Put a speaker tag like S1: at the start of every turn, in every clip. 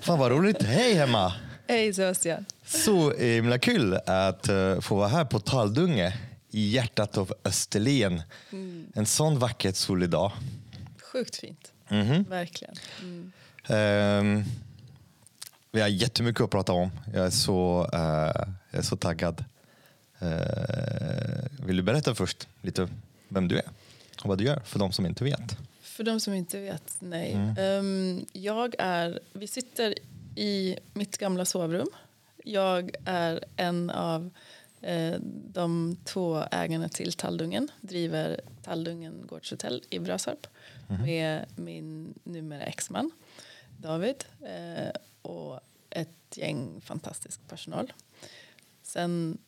S1: Fan vad roligt. Hej hemma!
S2: Hej Sebastian.
S1: Så himla kul att uh, få vara här på Taldunge i hjärtat av Österlen. Mm. En sån vacker solig dag.
S2: Sjukt fint.
S1: Mm -hmm.
S2: Verkligen. Mm.
S1: Um, vi har jättemycket att prata om. Jag är så, uh, jag är så taggad. Uh, vill du berätta först lite vem du är och vad du gör för de som inte vet?
S2: För de som inte vet, nej. Mm. Um, jag är, vi sitter i mitt gamla sovrum. Jag är en av eh, de två ägarna till Talldungen. Driver Talldungen Gårdshotell i Brösarp mm. med min numera exman David eh, och ett gäng fantastisk personal. Sen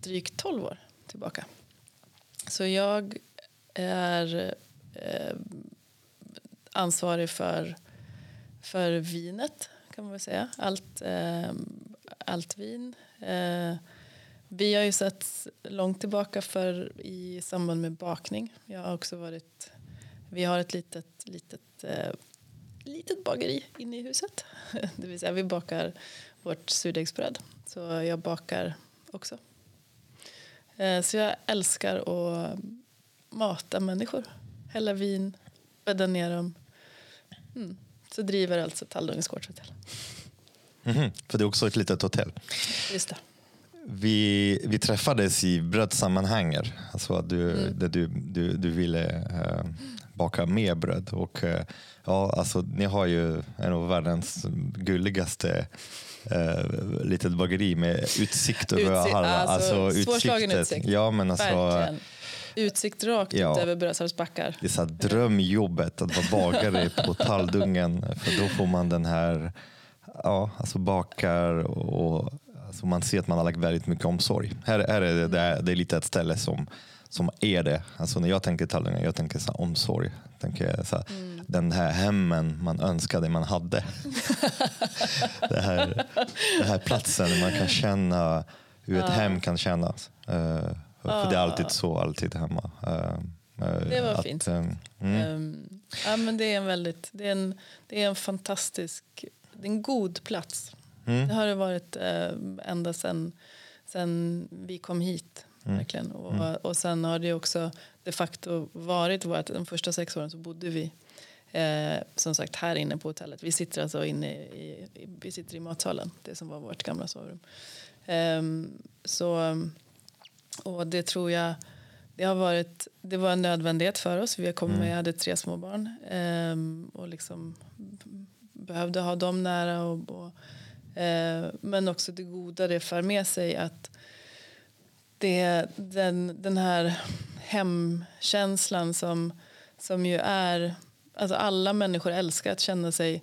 S2: drygt 12 år tillbaka. Så jag är eh, ansvarig för, för vinet kan man väl säga. Allt, eh, allt vin. Eh, vi har ju sett långt tillbaka för i samband med bakning. Jag har också varit, vi har ett litet, litet, eh, litet bageri inne i huset. Det vill säga vi bakar vårt surdegsbröd. Så jag bakar också. Eh, så jag älskar att mata människor. Hälla vin, bädda ner dem. Mm. Så driver alltså Talldungens gårdshotell.
S1: Mm -hmm. För det är också ett litet hotell.
S2: Just det.
S1: Vi, vi träffades i brödsammanhang, alltså att du, mm. där du, du, du ville äh, baka mer bröd. Och, äh, ja, alltså, ni har ju en av världens gulligaste äh, litet bageri med utsikt över
S2: Utsi
S1: halva.
S2: Alltså, alltså, svårslagen utsikt.
S1: Ja, men alltså,
S2: Verkligen. Utsikt rakt ja. ut över Brösarps backar.
S1: Det är så drömjobbet att vara bagare på Talldungen. För då får man den här, ja, alltså bakar och alltså man ser att man har lagt väldigt mycket omsorg. Här, här är det, det, är, det är lite ett ställe som, som är det. Alltså när jag tänker Talldungen, jag tänker så omsorg. Jag tänker så här, mm. Den här hemmen man önskade man hade. det här, den här platsen där man kan känna hur ett ja. hem kan kännas. Uh, för det är alltid så, alltid hemma.
S2: Uh, det var att, fint. Um, mm. um, ja, men det är en väldigt, det är en, det är en fantastisk, det är en god plats. Mm. Det har det varit uh, ända sedan sen vi kom hit. Mm. Verkligen. Och, mm. och sen har det också de facto varit vårt, de första sex åren så bodde vi eh, som sagt här inne på hotellet. Vi sitter alltså inne i, i, vi sitter i matsalen, det som var vårt gamla sovrum. Um, så och det tror jag det har varit det var en nödvändighet för oss. Vi kom med, mm. hade tre små barn um, och liksom behövde ha dem nära. Och, och uh, men också det goda det för med sig att det, den, den här hemkänslan som, som ju är... Alltså alla människor älskar att känna sig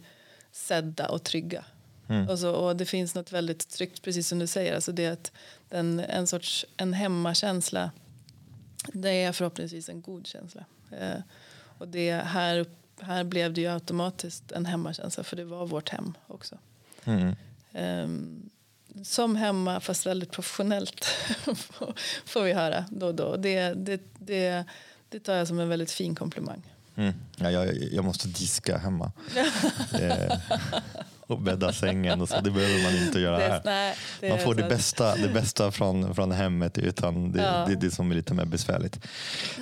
S2: sedda och trygga. Mm. Och, så, och det finns något väldigt tryggt, precis som du säger. Alltså det att den, en sorts en hemmakänsla, det är förhoppningsvis en god känsla. Eh, och det, här, här blev det ju automatiskt en hemmakänsla, för det var vårt hem också.
S1: Mm.
S2: Um, som hemma, fast väldigt professionellt, får vi höra då och då. Det, det, det, det tar jag som en väldigt fin komplimang.
S1: Mm. Ja, jag, jag måste diska hemma. och bädda sängen och så. Det behöver man inte göra här. Nej, man får det bästa, det bästa från, från hemmet utan det, ja. det är det som är lite mer besvärligt.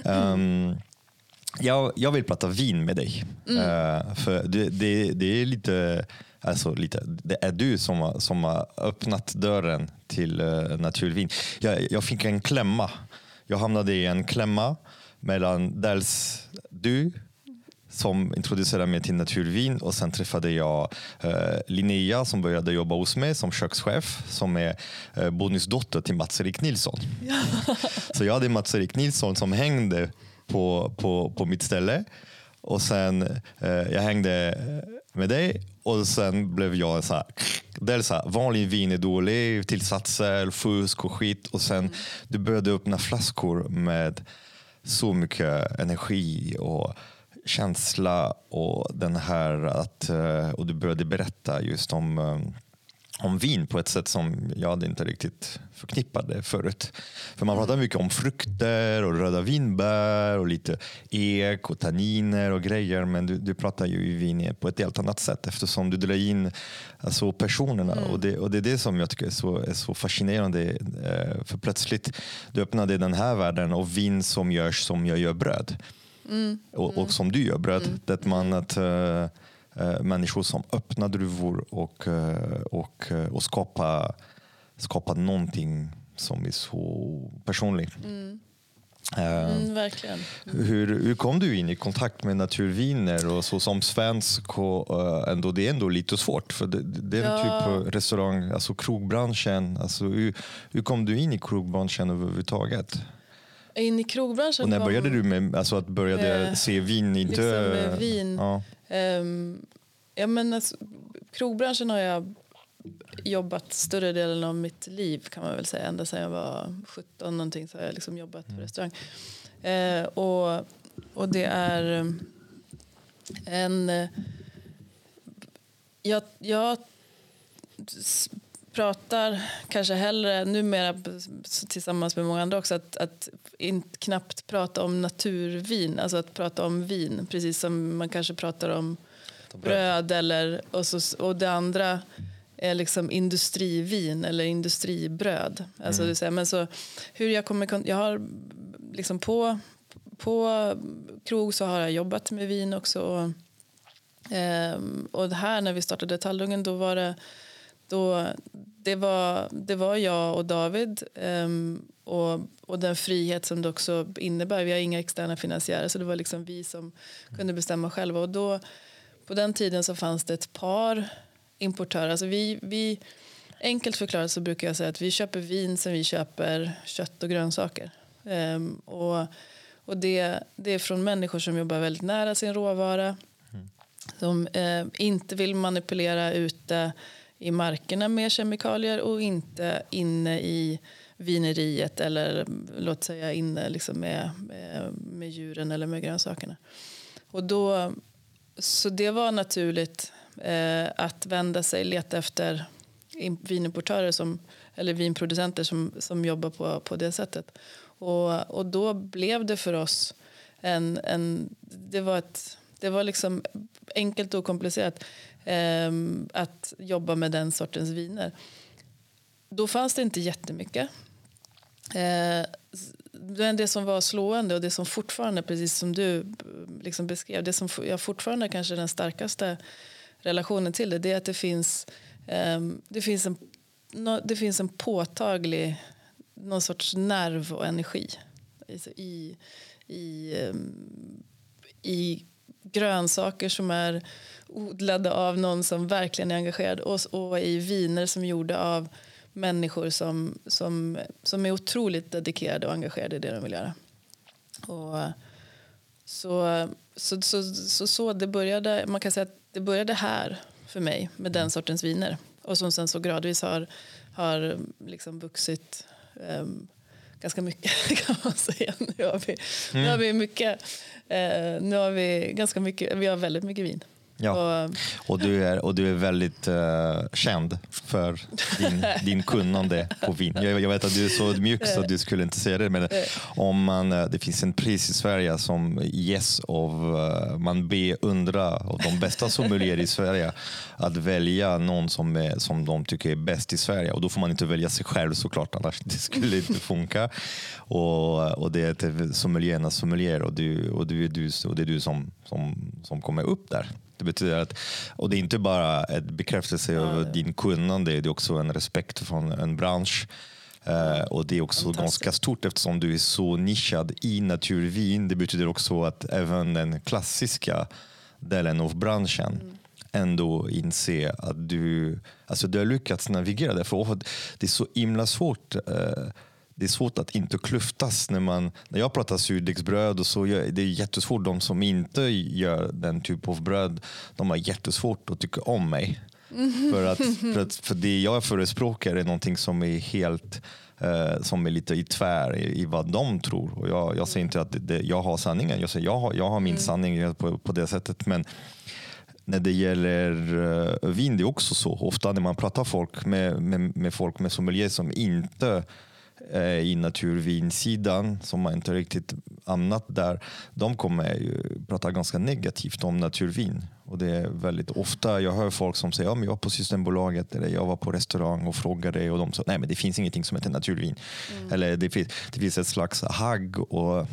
S1: Um, jag, jag vill prata vin med dig. Mm. Uh, för det, det, det är lite Alltså lite, det är du som, som har öppnat dörren till uh, naturvin. Jag, jag fick en klämma. Jag hamnade i en klämma mellan dels du som introducerade mig till naturvin och sen träffade jag eh, Linnea som började jobba hos mig som kökschef som är eh, bonusdotter till Mats-Erik Nilsson. Ja. Så jag hade Mats-Erik Nilsson som hängde på, på, på mitt ställe och sen eh, jag hängde med dig och sen blev jag så här, dels så här, vanlig vin är dålig, tillsatser, fusk och skit och sen mm. du började öppna flaskor med så mycket energi och känsla och den här att, eh, och du började berätta just om, eh, om vin på ett sätt som jag inte riktigt förknippade förut. För man pratar mycket om frukter och röda vinbär och lite ek och tanniner och grejer. Men du, du pratar ju i vin på ett helt annat sätt eftersom du drar in alltså, personerna. Mm. Och, det, och det är det som jag tycker är så, är så fascinerande. Eh, för plötsligt du öppnade den här världen och vin som görs som jag gör bröd. Mm. Och, och, som du gör bröd. Mm. Det man att, uh, människor som öppnar druvor och, uh, och, och skapar, skapar någonting som är så personligt. Mm.
S2: Mm, verkligen.
S1: Hur, hur kom du in i kontakt med naturviner? Och så som svensk, och, ändå, det är ändå lite svårt. För det, det är ja. typ restaurang, alltså krogbranschen. Alltså, hur, hur kom du in i krogbranschen överhuvudtaget?
S2: In i krogbranschen
S1: Och när började du med alltså att började se vin? Inte,
S2: liksom vin. Ja. Um, ja, men alltså, krogbranschen har jag jobbat större delen av mitt liv kan man väl säga. Ända sedan jag var 17 någonting så har jag liksom jobbat mm. på restaurang. Uh, och, och det är en... Jag, jag pratar kanske hellre, numera tillsammans med många andra också, att, att in, knappt prata om naturvin, alltså att prata om vin, precis som man kanske pratar om bröd eller, och, så, och det andra är liksom industrivin eller industribröd. Alltså mm. det men så, hur jag, kommer, jag har liksom på, på krog så har jag jobbat med vin också. Och, eh, och här när vi startade Tallungen då var det då, det, var, det var jag och David um, och, och den frihet som det också innebär. Vi har inga externa finansiärer så det var liksom vi som kunde bestämma själva. Och då, på den tiden så fanns det ett par importörer. Alltså vi, vi, enkelt förklarat så brukar jag säga att vi köper vin som vi köper kött och grönsaker. Um, och och det, det är från människor som jobbar väldigt nära sin råvara. Mm. Som eh, inte vill manipulera ute i markerna med kemikalier och inte inne i vineriet eller låt säga inne liksom med, med, med djuren eller med grönsakerna. Och då, så det var naturligt eh, att vända sig, leta efter vinimportörer som, eller vinproducenter som, som jobbar på, på det sättet. Och, och då blev det för oss en, en det var ett det var liksom enkelt och komplicerat Ehm, att jobba med den sortens viner. Då fanns det inte jättemycket. Eh, det som var slående och det som fortfarande, precis som du liksom beskrev, det som jag fortfarande kanske den starkaste relationen till det, det är att det finns, eh, det finns, en, no, det finns en påtaglig någon sorts nerv och energi i, i, ehm, i grönsaker som är odlade av någon som verkligen är engagerad och, och i viner som är gjorda av människor som, som, som är otroligt dedikerade och engagerade i det de vill göra. Och, så, så, så, så, så det började, man kan säga att det började här för mig med den sortens viner och som sen så gradvis har, har liksom vuxit um, ganska mycket kan man säga. Nu har vi, mm. nu har vi mycket, eh, nu har vi ganska mycket, vi har väldigt mycket vin.
S1: Ja. Och, och, du är, och du är väldigt uh, känd för din, din kunnande på vin. Jag, jag, vet att du är så mjuk så du skulle inte säga det. Men eh. om man, eh, det finns en pris i Sverige som ges av, uh, man beundrar och de bästa sommelier i Sverige att välja någon som, är, som de tycker är bäst i Sverige. Och då får man inte välja sig själv såklart, annars det skulle inte funka. Och, och det är sommeliernas sommelier och, du, och, du, du, och det är du som, som, som kommer upp där. Det betyder att, och det är inte bara en bekräftelse ja, över ja. din kunnande, det är också en respekt från en bransch. Uh, och det är också ganska stort eftersom du är så nischad i naturvin. Det betyder också att även den klassiska delen av branschen mm. Ändå inser att du, alltså du har lyckats navigera det. För det är så himla svårt uh, det är svårt att inte klyftas. När, man, när jag pratar surdegsbröd och så, det är jättesvårt. De som inte gör den typen av bröd, de har jättesvårt att tycka om mig. Mm. För, att, för, att, för det jag förespråkar är någonting som är helt eh, som är lite i tvär i, i vad de tror. Och jag, jag säger inte att det, jag har sanningen, jag, säger, jag, har, jag har min mm. sanning på, på det sättet. Men när det gäller uh, vin, det är också så. Ofta när man pratar folk med, med, med folk med sommelier som inte är i naturvinsidan, som har inte riktigt hamnat där, de kommer ju prata ganska negativt om naturvin. Och det är väldigt ofta jag hör folk som säger ja, men jag var på Systembolaget eller jag var på restaurang och frågade och de sa nej men det finns ingenting som heter naturvin. Mm. Eller det finns, det finns ett slags hagg och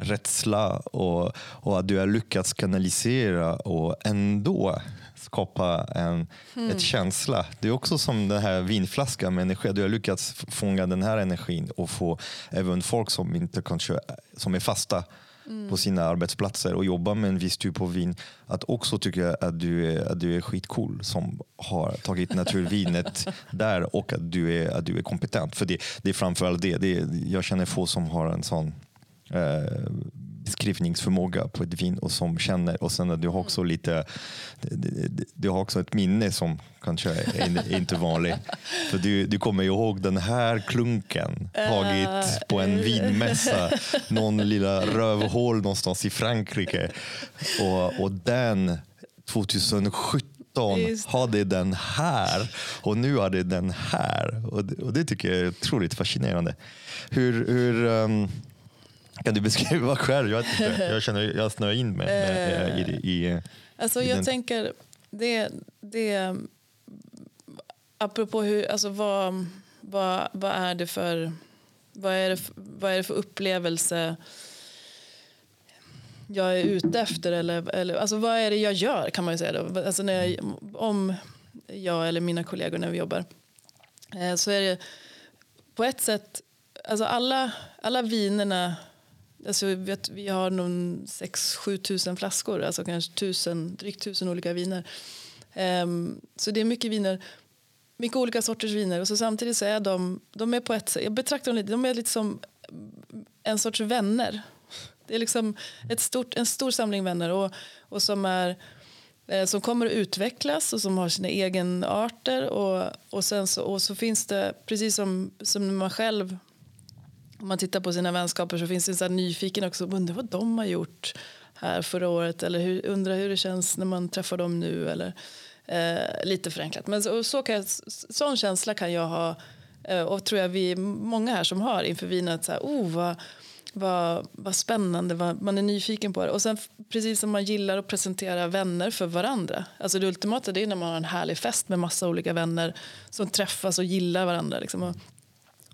S1: rädsla och, och att du har lyckats kanalisera och ändå skapa en mm. ett känsla. Det är också som den här vinflaskan med energi. Du har lyckats fånga den här energin och få även folk som inte kanske som är fasta mm. på sina arbetsplatser och jobbar med en viss typ av vin att också tycka att du är, att du är skitcool som har tagit naturvinet där och att du är, att du är kompetent. För det, det är framförallt det. det är, jag känner få som har en sån eh, beskrivningsförmåga på ett vin och som känner och sen att du har också lite du har också ett minne som kanske är inte vanligt. För du, du kommer ihåg den här klunken tagit på en vinmässa någon lilla rövhål någonstans i Frankrike och, och den 2017 hade den här och nu har det den här. Och det, och det tycker jag är otroligt fascinerande. Hur, hur um, kan du beskriva själv? Jag, jag känner jag snöar in mig med, i, i,
S2: i, alltså, Jag den. tänker, det, det, apropå hur, alltså vad, vad, vad är det för vad är det, vad är det för upplevelse jag är ute efter? Eller, eller, alltså vad är det jag gör kan man ju säga. Då. Alltså när jag, om jag eller mina kollegor när vi jobbar eh, så är det på ett sätt, alltså alla, alla vinerna Alltså, vet, vi har någon 6-7 tusen flaskor, alltså kanske tusen, drygt tusen olika viner. Um, så det är mycket viner, mycket olika sorters viner. Och så samtidigt så är de, de är på ett jag betraktar dem lite, de är lite som en sorts vänner. Det är liksom ett stort, en stor samling vänner och, och som, är, eh, som kommer att utvecklas och som har sina egenarter. Och, och, sen så, och så finns det, precis som, som man själv om man tittar på sina vänskaper så finns det en sån nyfiken också. Undrar vad de har gjort här förra året. Eller hur, undrar hur det känns när man träffar dem nu. Eller, eh, lite förenklat. Men så, så kan jag, sån känsla kan jag ha. Eh, och tror jag vi många här som har inför vinet. Så här, oh, vad, vad, vad spännande, vad, man är nyfiken på det. Och sen precis som man gillar att presentera vänner för varandra. Alltså det ultimata det är när man har en härlig fest med massa olika vänner som träffas och gillar varandra. Liksom. Och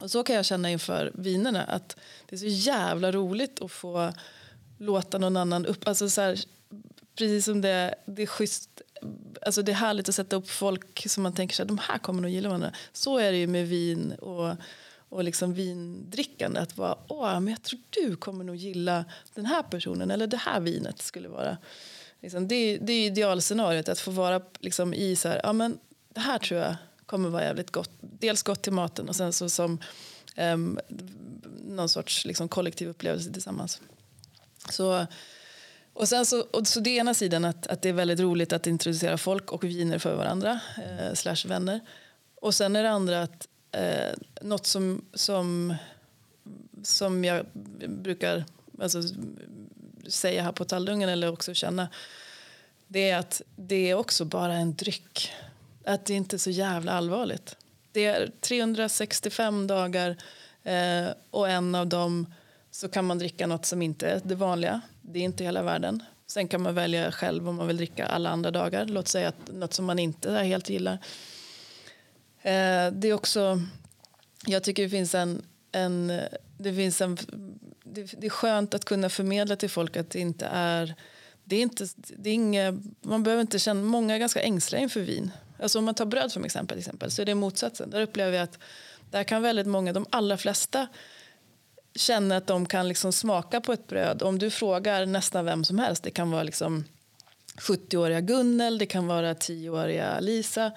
S2: och så kan jag känna inför vinerna att det är så jävla roligt att få låta någon annan upp. Alltså så här, precis som det, det är schysst, alltså det är härligt att sätta upp folk som man tänker att de här kommer nog gilla varandra. Så är det ju med vin och, och liksom vindrickande. Att vara, åh, men jag tror du kommer nog gilla den här personen eller det här vinet skulle vara. Liksom, det, det är idealscenariot att få vara liksom, i så här, ja men det här tror jag kommer vara jävligt gott. Dels gott till maten och sen så som um, någon sorts liksom, kollektiv upplevelse tillsammans. Så, och sen så, och så det ena sidan att, att det är väldigt roligt att introducera folk och viner för varandra, eh, slash vänner. Och sen är det andra att eh, något som, som, som jag brukar alltså, säga här på Tallungen eller också känna det är att det är också bara en dryck att det inte är så jävla allvarligt. Det är 365 dagar eh, och en av dem så kan man dricka något som inte är det vanliga. Det är inte hela världen. Sen kan man välja själv om man vill dricka alla andra dagar. Låt säga att något som man inte helt gillar. Eh, det är också, jag tycker det finns en, en, det finns en det, det är skönt att kunna förmedla till folk att det inte är det är inte, det är inga, man behöver inte känna, många är ganska ängsliga inför vin. Alltså om man tar bröd som exempel, exempel så är det motsatsen. Där upplever jag att där kan väldigt många, de allra flesta känna att de kan liksom smaka på ett bröd. Om du frågar nästan vem som helst, det kan vara liksom 70-åriga Gunnel, det kan vara 10-åriga Lisa,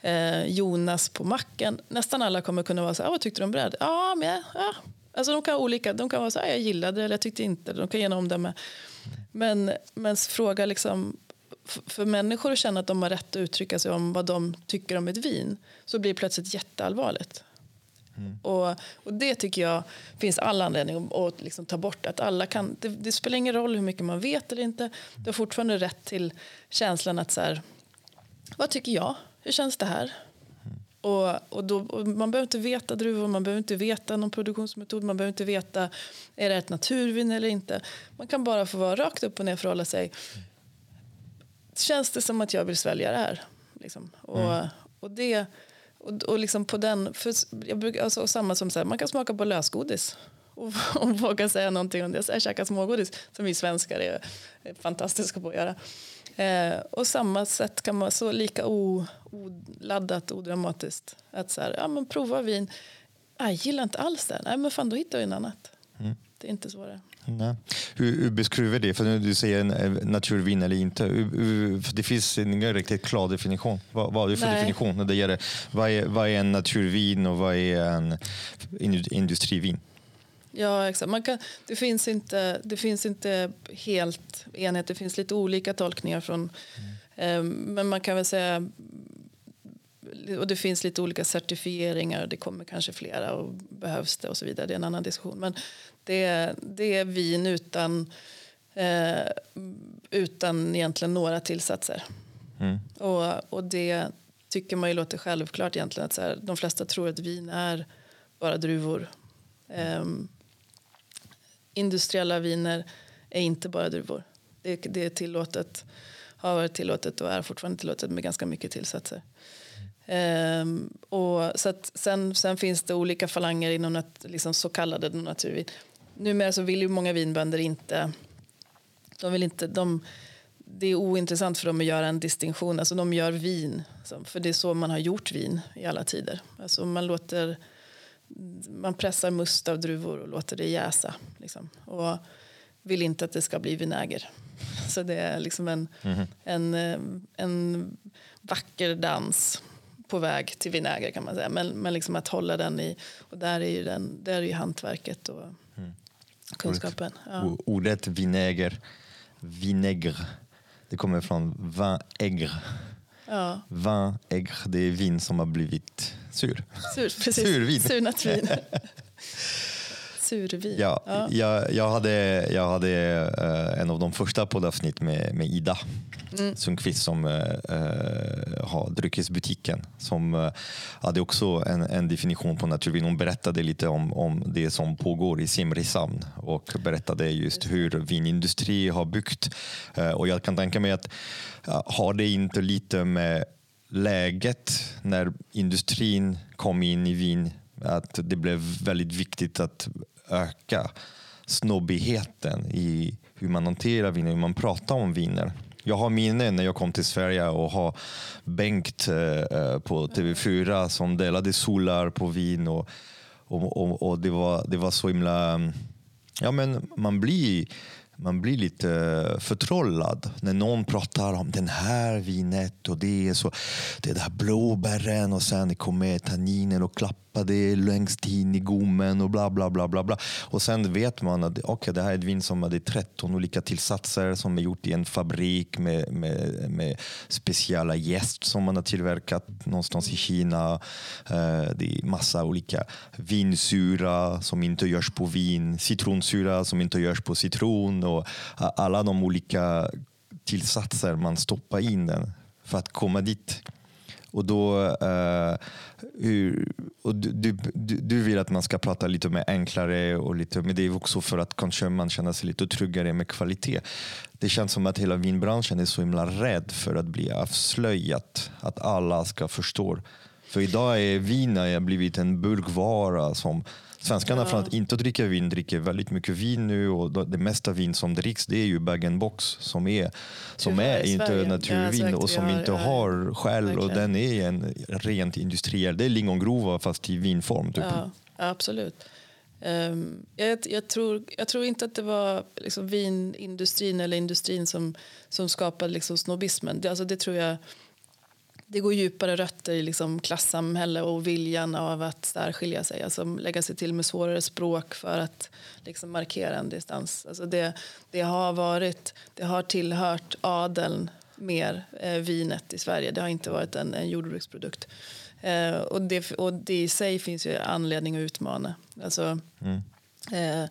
S2: eh, Jonas på macken. Nästan alla kommer kunna vara så här, ah, vad tyckte du om bröd? Ja, men ja. Alltså de kan vara olika, de kan vara så här, jag gillade det eller jag tyckte inte det. De kan ge en omdöme. Men, men fråga liksom för människor att känna att de har rätt att uttrycka sig om vad de tycker om ett vin så blir det plötsligt jätteallvarligt. Mm. Och, och, det tycker jag finns all anledning att, att liksom ta bort. Att alla kan, det, det, spelar ingen roll hur mycket man vet eller inte. Du har fortfarande rätt till känslan att så här, vad tycker jag? Hur känns det här? Och, och, då, och man behöver inte veta druvor, man behöver inte veta någon produktionsmetod, man behöver inte veta är det ett naturvin eller inte. Man kan bara få vara rakt upp och ner förhålla sig. Känns det som att jag vill svälja det här? Liksom. Och, mm. och det och, och liksom på den, för jag brukar, alltså, samma som så här, man kan smaka på lösgodis och, och våga säga någonting om det. Jag käkar smågodis som vi svenskar är, är fantastiska på att göra. Eh, och samma sätt kan man så lika oladdat, odramatiskt. Att så här, ja men prova vin. Jag gillar inte alls det. Nej men fan då hittar vi en annat. Mm. Det är inte svårare.
S1: Nej. Hur, hur beskriver det? För du säger eh, naturvin eller inte. Hur, det finns ingen riktigt klar definition. Vad, vad är det för Nej. definition? När det gäller, vad, är, vad är en naturvin och vad är en industrivin?
S2: Ja, exakt. Man kan, det, finns inte, det finns inte helt enhet. Det finns lite olika tolkningar från... Mm. Eh, men man kan väl säga... Och det finns lite olika certifieringar. Det kommer kanske flera och behövs det och så vidare. Det är en annan diskussion. Men det, det är vin utan, eh, utan egentligen några tillsatser. Mm. Och, och det tycker man ju låter självklart egentligen. Att så här, de flesta tror att vin är bara druvor. Um, industriella viner är inte bara druvor. Det, det är tillåtet, har varit tillåtet och är fortfarande tillåtet med ganska mycket tillsatser. Um, och så sen, sen finns det olika falanger inom nat, liksom så kallade naturvin. Numera så vill ju många vinbönder inte, de vill inte, de, det är ointressant för dem att göra en distinktion. Alltså de gör vin, för det är så man har gjort vin i alla tider. Alltså man låter man pressar must av druvor och låter det jäsa. Liksom. Och vill inte att det ska bli vinäger. Så det är liksom en, mm. en, eh, en vacker dans på väg till vinäger kan man säga. Men, men liksom att hålla den i, och där är ju, den, där är ju hantverket och. Kunskapen.
S1: Ja. Ordet vinäger, vinäger, det kommer från vin aigre. Ja. Vin aigre, det är vin som har blivit sur.
S2: Sur, precis. Survin. Surnat vin. Survin.
S1: Ja, ja. Jag, jag hade, jag hade uh, en av de första poddavsnitt med, med Ida mm. Sundqvist som uh, har dryckesbutiken. Som hade också en, en, definition på naturvin. Hon berättade lite om, om det som pågår i Simrishamn och berättade just hur vinindustri har byggt. och jag kan tänka mig att har det inte lite med läget när industrin kom in i vin att det blev väldigt viktigt att öka snobbigheten i hur man hanterar viner, hur man pratar om viner. Jag har minne när jag kom till Sverige och har Bengt eh, eh, på TV4 som delade solar på vin och, och, och, och det, var, det var så himla... Mm, ja, men man blir man blir lite eh, förtrollad när någon pratar om den här vinet och det är så det där blåbären och sen kommer tanninen och klappar det längst in i gommen och bla bla bla bla. bla. Och sen vet man att okay, det här är ett vin som hade 13 olika tillsatser som är gjort i en fabrik med, med, med speciella jäst som man har tillverkat någonstans i Kina. Eh, det är massa olika vinsura som inte görs på vin, Citronsyra som inte görs på citron och alla de olika tillsatser man stoppar in den för att komma dit. Och då, uh, hur, och du, du, du, vill att man ska prata lite mer enklare, och lite, men det är också för att kanske man känner sig lite tryggare med kvalitet. Det känns som att hela vinbranschen är så himla rädd för att bli avslöjat, att alla ska förstå. För idag är vin blivit en bulkvara som Svenskarna ja. från att inte dricka vin dricker väldigt mycket vin nu och det mesta vin som dricks det är ju bag-and-box som är, som är inte naturvin ja, och som har, inte har själ och den är en rent industriell, det är lingongrova fast i vinform. Typ.
S2: Ja, absolut. Um, jag, jag, tror, jag tror inte att det var liksom vinindustrin eller industrin som, som skapade liksom snobbismen. Det, alltså det tror jag det går djupare rötter i liksom klassamhälle och viljan av att särskilja sig. Alltså lägga sig till med svårare språk för att liksom markera en distans. Alltså det, det, har varit, det har tillhört adeln mer, eh, vinet i Sverige. Det har inte varit en, en jordbruksprodukt. Eh, och, det, och det i sig finns ju anledning att utmana. Alltså, mm. eh,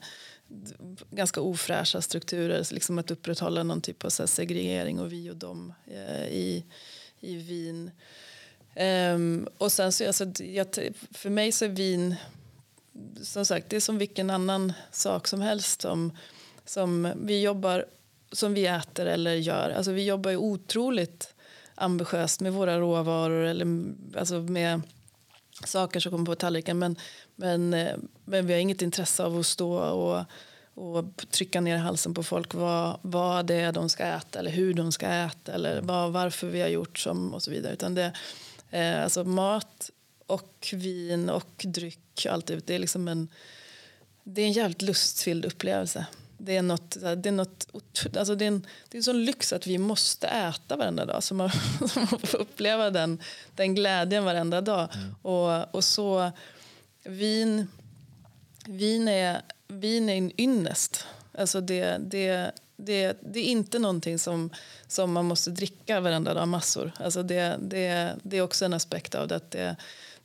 S2: ganska ofräscha strukturer, liksom att upprätthålla någon typ av så segregering och vi och dem eh, i, i Wien. Um, ehm, och sen så, alltså, jag, för mig så är vin som sagt, det är som vilken annan sak som helst som, som vi jobbar, som vi äter eller gör. Alltså vi jobbar ju otroligt ambitiöst med våra råvaror eller alltså med saker som kommer på tallriken. Men, men, eh, men vi har inget intresse av att stå och, och trycka ner halsen på folk vad, vad det är de ska äta eller hur de ska äta eller vad, varför vi har gjort som och så vidare. Utan det, eh, alltså mat och vin och dryck. Allt det, är liksom en, det är en jävligt lustfylld upplevelse. Det är, något, det, är något, alltså det, är en, det är en sån lyx att vi måste äta varenda dag. Så man, så man får uppleva den, den glädjen varenda dag. Mm. Och, och så vin, vin, är, vin är en ynnest. Alltså det, det, det, det är inte någonting som, som man måste dricka varenda dag massor. Alltså det, det, det är också en aspekt av det. Att det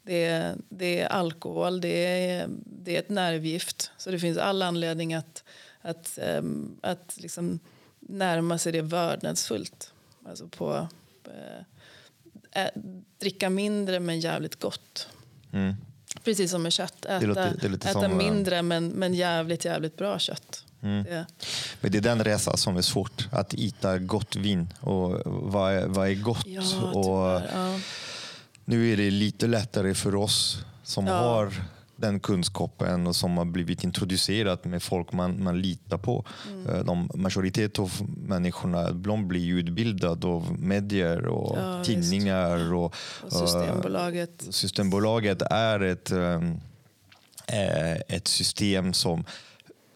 S2: det är, det är alkohol, det är, det är ett nervgift. Så det finns all anledning att, att, um, att liksom närma sig det vördnadsfullt. Alltså på, äh, dricka mindre men jävligt gott. Mm. Precis som med kött. Äta, det låter, det äta som, mindre men, men jävligt, jävligt bra kött. Mm.
S1: Det. Men det är den resan som är svårt, att äta gott vin. Och vad är, vad är gott? Ja, och, ja. Nu är det lite lättare för oss som ja. har den kunskapen och som har blivit introducerat med folk man, man litar på. Mm. Eh, de, majoritet av människorna de blir utbildade av medier och ja, tidningar. Och,
S2: och, Systembolaget.
S1: Uh, systembolaget är ett, um, ett system som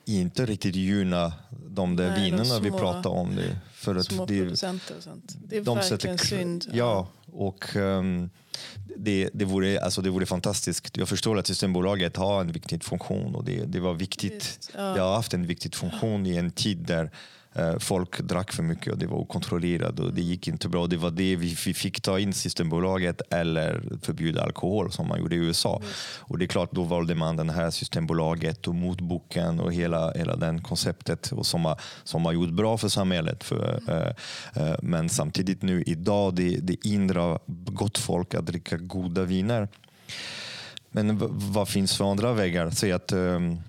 S1: inte riktigt gynnar de där Nej, vinerna små, vi pratar om. Det,
S2: för att små det, producenter och sånt. Det är de verkligen sätter, synd.
S1: Ja, och um, det, det, vore, alltså det vore fantastiskt. Jag förstår att Systembolaget har en viktig funktion och det, det var viktigt. Just, ja. Det har haft en viktig funktion i en tid där folk drack för mycket och det var okontrollerat och det gick inte bra. Det var det vi, fick ta in Systembolaget eller förbjuda alkohol som man gjorde i USA. Mm. Och det är klart, då valde man den här Systembolaget och motboken och hela, hela den konceptet och som, har, som har gjort bra för samhället. För, mm. uh, uh, men samtidigt nu idag, det, det hindrar gott folk att dricka goda viner. Men vad finns för andra vägar? Säg att um,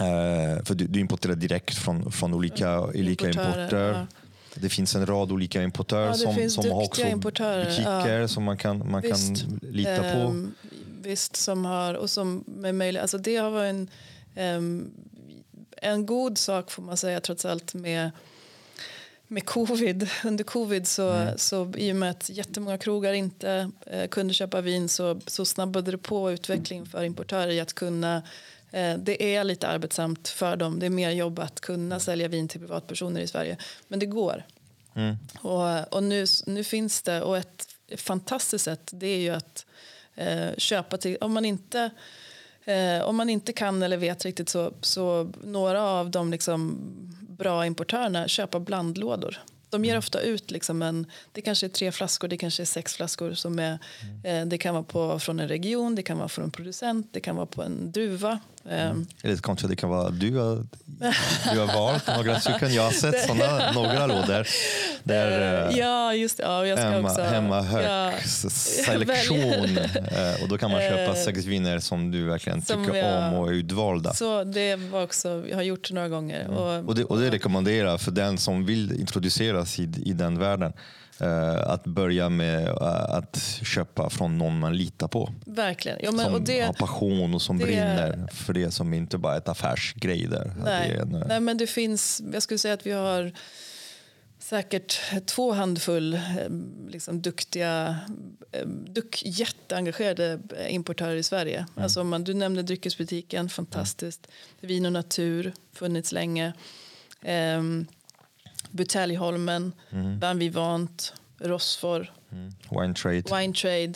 S1: Uh, för du, du, importerar direkt från, från olika, olika importer. Ja. Det finns en rad olika importörer ja, som, som har också butiker ja. som man kan, man kan lita på. Um,
S2: visst, som har, och som med möjlighet, alltså det har varit en, um, en god sak får man säga trots allt med med covid. Under covid så, mm. så i och med att jättemånga krogar inte eh, kunde köpa vin så, så snabbade det på utvecklingen för importörer i att kunna Eh, det är lite arbetsamt för dem. Det är mer jobb att kunna sälja vin till privatpersoner i Sverige. Men det går. Mm. Och, och nu, nu finns det, och ett fantastiskt sätt det är ju att eh, köpa till, om man inte eh, om man inte kan eller vet riktigt så, så några av de liksom bra importörerna köpa blandlådor de ger ofta ut liksom en, det kanske är tre flaskor, det kanske är sex flaskor. Som är, mm. eh, det kan vara på, från en region, det kan vara från en producent, det kan vara på en druva.
S1: Mm. Lite konstigt, det kan vara du har, du har valt några stycken. Jag har sett såna, några lådor. Där,
S2: eh, ja, just det. Ja, jag ska
S1: hemma,
S2: också,
S1: hemma ja, selektion. Eh, och då kan man köpa sex viner som du verkligen som tycker jag, om och är utvalda.
S2: Så det var också, jag har gjort några gånger.
S1: Mm. Och, och, det, och det rekommenderar för den som vill introduceras i, i den världen. Uh, att börja med uh, att köpa från någon man litar på.
S2: Verkligen.
S1: Ja, men, som det, har passion och som det, brinner för det som inte bara är ett affärsgrej. Där.
S2: Nej,
S1: en,
S2: nej, men det finns, jag skulle säga att vi har säkert två handfull eh, liksom, duktiga, duk, jätteengagerade importörer i Sverige. Mm. Alltså, man, du nämnde dryckesbutiken, fantastiskt. Mm. Vin och natur, funnits länge. Um, Buteljholmen, mm. Van Vivant, Rosfor.
S1: Mm. Wine Trade.
S2: Wine Trade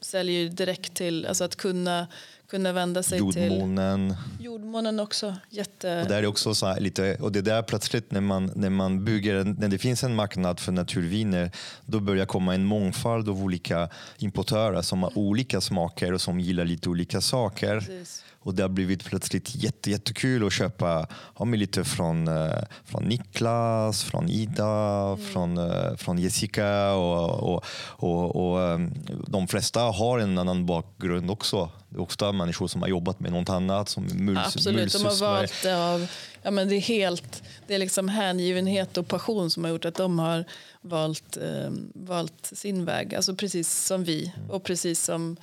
S2: säljer direkt till, alltså att kunna kunna vända sig
S1: jordmånen.
S2: till jordmånen också. Jätte...
S1: Och där är också så lite, och det där plötsligt när man, när man bygger, när det finns en marknad för naturviner, då börjar komma en mångfald av olika importörer som har olika smaker och som gillar lite olika saker. Precis. Och det har blivit plötsligt jätte, jättekul att köpa ja, lite från, eh, från Niklas, från Ida, mm. från, eh, från Jessica och, och, och, och, ehm, de flesta har en annan bakgrund också. Det är ofta människor som har jobbat med något annat. Som muls,
S2: Absolut, de har valt det av ja, men det är helt, det är liksom hängivenhet och passion som har gjort att de har valt, eh, valt sin väg. Alltså precis som vi och precis som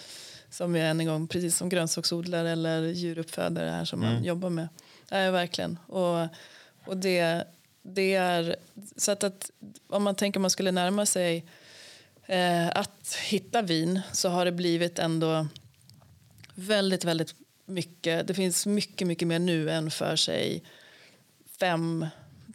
S2: som vi än en gång, precis som grönsaksodlare eller djuruppfödare här som mm. man jobbar med. Ja, verkligen. Och, och det, det är så att, att om man tänker man skulle närma sig eh, att hitta vin så har det blivit ändå väldigt, väldigt mycket. Det finns mycket, mycket mer nu än för sig fem,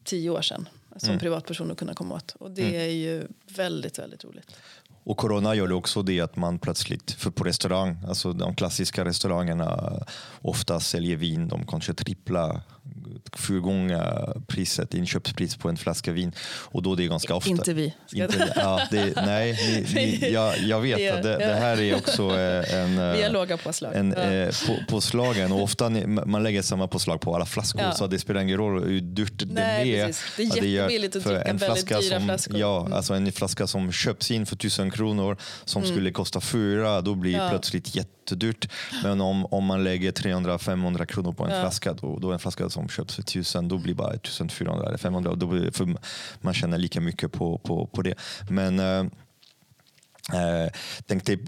S2: tio år sedan som mm. privatperson att kunna komma åt. Och det mm. är ju väldigt, väldigt roligt.
S1: Och corona gör det också det att man plötsligt, för på restaurang, alltså de klassiska restaurangerna eh, ofta säljer vin, de kanske tripplar fyrgånga priset, inköpspris på en flaska vin. Och då det är ganska ofta...
S2: Inte vi.
S1: Inte, ja, det, nej, ni, ni, jag, jag vet att det, det, här är också eh, en...
S2: Vi har låga påslag. En,
S1: ja. eh, på, påslagen och ofta man lägger samma påslag på alla flaskor ja. så det spelar ingen roll hur dyrt
S2: nej, det är. Precis. Det är jättebilligt att dricka en väldigt dyra
S1: som,
S2: flaskor.
S1: Ja, mm. alltså en flaska som köps in för tusen kronor som mm. skulle kosta fyra, då blir det plötsligt jätte jättedyrt. Men om, om man lägger 300-500 kronor på en ja. flaska, då, då en flaska som köps för 1000, då blir det bara 1400 eller 500. Då blir, för man tjänar lika mycket på, på, på det. Men äh, äh, tänk dig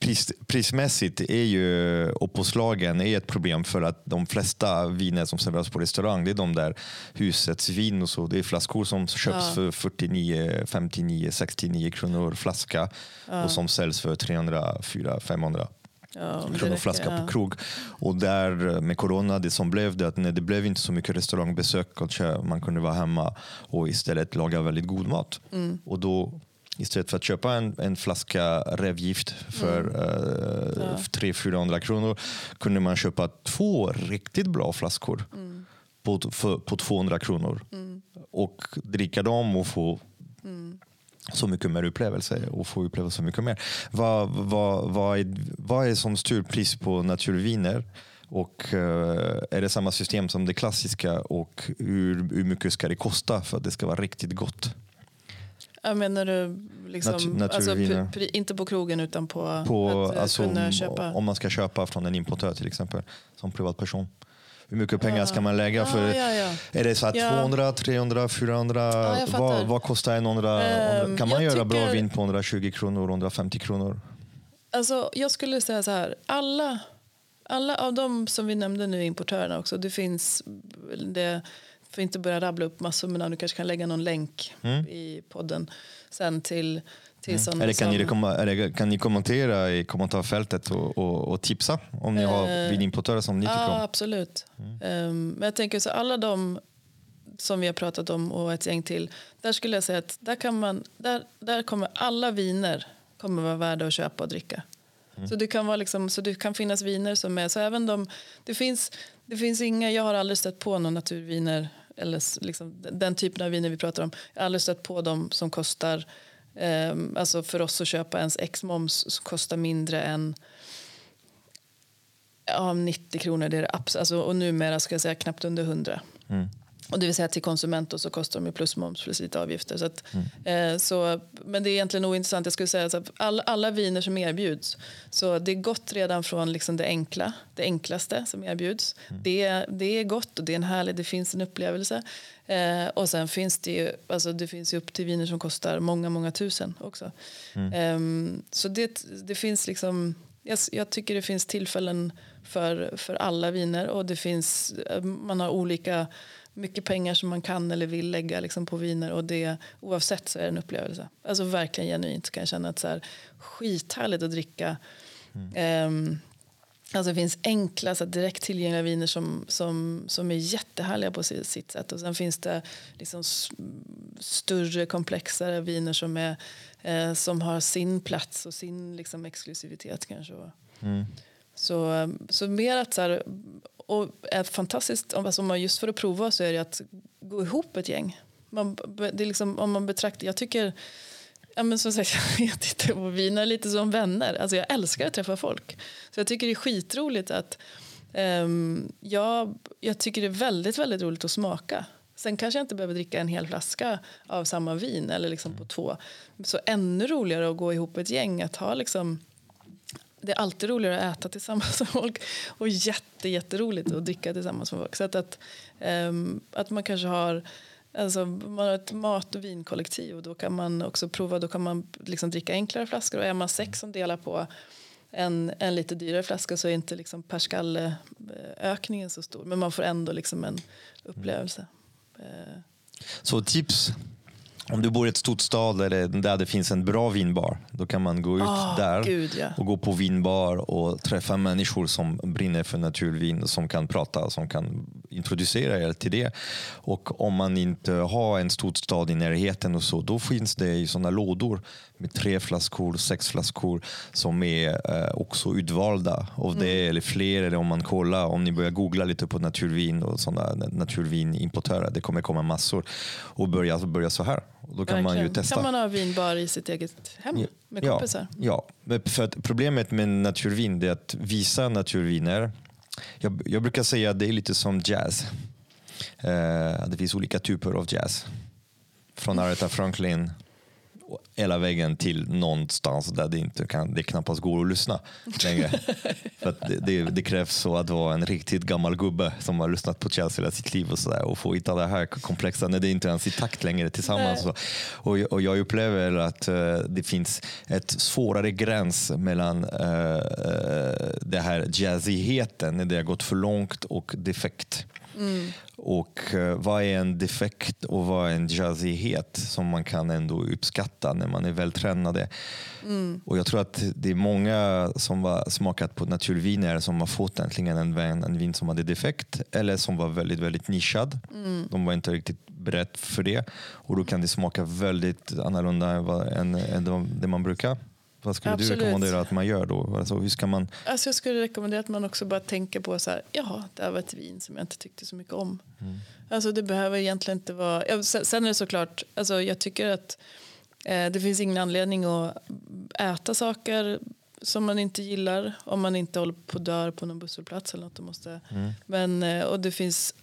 S1: Pris, prismässigt är ju, och påslagen är ett problem för att de flesta viner som serveras på restaurang det är de där husets vin och så. Det är flaskor som köps ja. för 49, 59, 69 kronor flaska ja. och som säljs för 300, 400, 500 ja, kronoflaska ja. på krog. Och där eh, med corona, det som blev det att när det blev inte så mycket restaurangbesök, kanske man kunde vara hemma och istället laga väldigt god mat. Mm. Och då Istället för att köpa en, en flaska rävgift för mm. uh, ja. 300-400 kronor kunde man köpa två riktigt bra flaskor mm. på, för, på 200 kronor. Mm. Och dricka dem och få mm så mycket mer upplevelse och få uppleva så mycket mer. Vad, vad, vad, är, vad är som styr pris på naturviner? Och uh, är det samma system som det klassiska och hur, hur mycket ska det kosta för att det ska vara riktigt gott?
S2: Jag menar du liksom, Nat alltså, inte på krogen utan på,
S1: på att alltså, kunna köpa? Om man ska köpa från en importör till exempel som privatperson. Hur mycket pengar ska man lägga? För Är det så att 200, 300, 400? vad, vad kostar en 100? Um, kan man göra tycker... bra vin på 120 kronor, 150 kronor?
S2: Alltså, jag skulle säga så här. Alla, alla av de som vi nämnde nu, importörerna också. Det finns, det, för inte börja rabbla upp massor namn, du kanske kan lägga någon länk mm. i podden sen till
S1: Mm. Eller kan, ni rekomma, eller kan ni kommentera i kommentarfältet och, och, och tipsa om ni har eh, vinimportörer som ni tycker
S2: ja, om? Absolut. Mm. Um, men jag tänker så alla de som vi har pratat om och ett gäng till. Där skulle jag säga att där, kan man, där, där kommer alla viner kommer vara värda att köpa och dricka. Mm. Så, det kan vara liksom, så det kan finnas viner som är... Så även de, det, finns, det finns inga... Jag har aldrig stött på några naturviner eller liksom, den typen av viner vi pratar om. Jag har aldrig stött på dem som kostar Um, alltså för oss att köpa ens X-moms kostar mindre än ja, 90 kronor. Det är det alltså, och numera ska jag säga knappt under 100. Mm. Och det vill säga till konsument så kostar de plus moms plus lite avgifter. Så, att, mm. eh, så men det är egentligen ointressant. Jag skulle säga att alla, alla viner som erbjuds, så det är gott redan från liksom det enkla, det enklaste som erbjuds. Mm. Det, det är gott och det är en härlig, det finns en upplevelse. Eh, och sen finns det ju, alltså det finns ju upp till viner som kostar många, många tusen också. Mm. Eh, så det, det finns liksom, jag, jag, tycker det finns tillfällen för, för alla viner och det finns, eh, man har olika mycket pengar som man kan eller vill lägga liksom, på viner och det oavsett så är det en upplevelse. Alltså verkligen genuint kan jag känna att så här, skithärligt att dricka mm. um, Alltså det finns enkla, så direkt tillgängliga viner som, som, som är jättehärliga på sitt sätt. Och sen finns det liksom större, komplexare viner som, är, eh, som har sin plats och sin liksom exklusivitet kanske. Mm. Så, så mer att så här, och är fantastiskt, alltså just för att prova så är det att gå ihop ett gäng. Man, det är liksom, om man betraktar, jag tycker Ja, men som sagt, jag tittar på viner lite som vänner. Alltså jag älskar att träffa folk. Så jag tycker det är skitroligt att um, jag, jag tycker det är väldigt, väldigt roligt att smaka. Sen kanske jag inte behöver dricka en hel flaska av samma vin eller liksom på två. Så ännu roligare att gå ihop ett gäng, att ha liksom det är alltid roligare att äta tillsammans med folk och jätte, jätteroligt att dricka tillsammans med folk. Så att, att, um, att man kanske har Alltså, man har ett mat och vinkollektiv och då kan man också prova, då kan man liksom dricka enklare flaskor och är man sex som delar på en, en lite dyrare flaska så är inte liksom per skalle ökningen så stor men man får ändå liksom en upplevelse. Mm.
S1: Så tips om du bor i ett stort stad eller där det finns en bra vinbar, då kan man gå ut oh, där
S2: Gud, ja.
S1: och gå på vinbar och träffa människor som brinner för naturvin, som kan prata, som kan introducera er till det. Och om man inte har en stor stad i närheten och så, då finns det i sådana lådor med tre flaskor, sex flaskor som är eh, också utvalda av det mm. eller fler. Eller om man kollar, om ni börjar googla lite på naturvin och sådana naturvinimportörer, det kommer komma massor. Och börja, börja så här. Och då kan Verkligen. man ju testa.
S2: Kan man ha vinbar i sitt eget hem med kompisar?
S1: Ja, ja. För problemet med naturvin är att vissa naturviner, jag, jag brukar säga att det är lite som jazz. Eh, det finns olika typer av jazz. Från Aretha Franklin hela vägen till någonstans där det inte kan, det knappast går att lyssna längre. För det, det, det, krävs så att vara en riktigt gammal gubbe som har lyssnat på Chelsea hela sitt liv och, så där, och få hitta det här komplexa när det inte ens är i takt längre tillsammans. Och, och jag upplever att uh, det finns ett svårare gräns mellan uh, det här jazzigheten när det har gått för långt och defekt. Mm. Och eh, vad är en defekt och vad är en jazzighet som man kan ändå uppskatta när man är vältränade. Mm. Och jag tror att det är många som har smakat på naturviner som har fått äntligen en, vin, en vin som hade defekt eller som var väldigt, väldigt nischad. Mm. De var inte riktigt beredda för det och då kan det smaka väldigt annorlunda än, än det man brukar. Vad skulle Absolut. du rekommendera att man gör då? Alltså, hur ska man...
S2: alltså jag skulle rekommendera att man också bara tänker på så här, jaha, det här var ett vin som jag inte tyckte så mycket om. Mm. Alltså det behöver egentligen inte vara, ja, sen är det såklart, alltså jag tycker att eh, det finns ingen anledning att äta saker som man inte gillar om man inte håller på att dö på någon busshållplats eller något. Måste. Mm. Men, eh, och det finns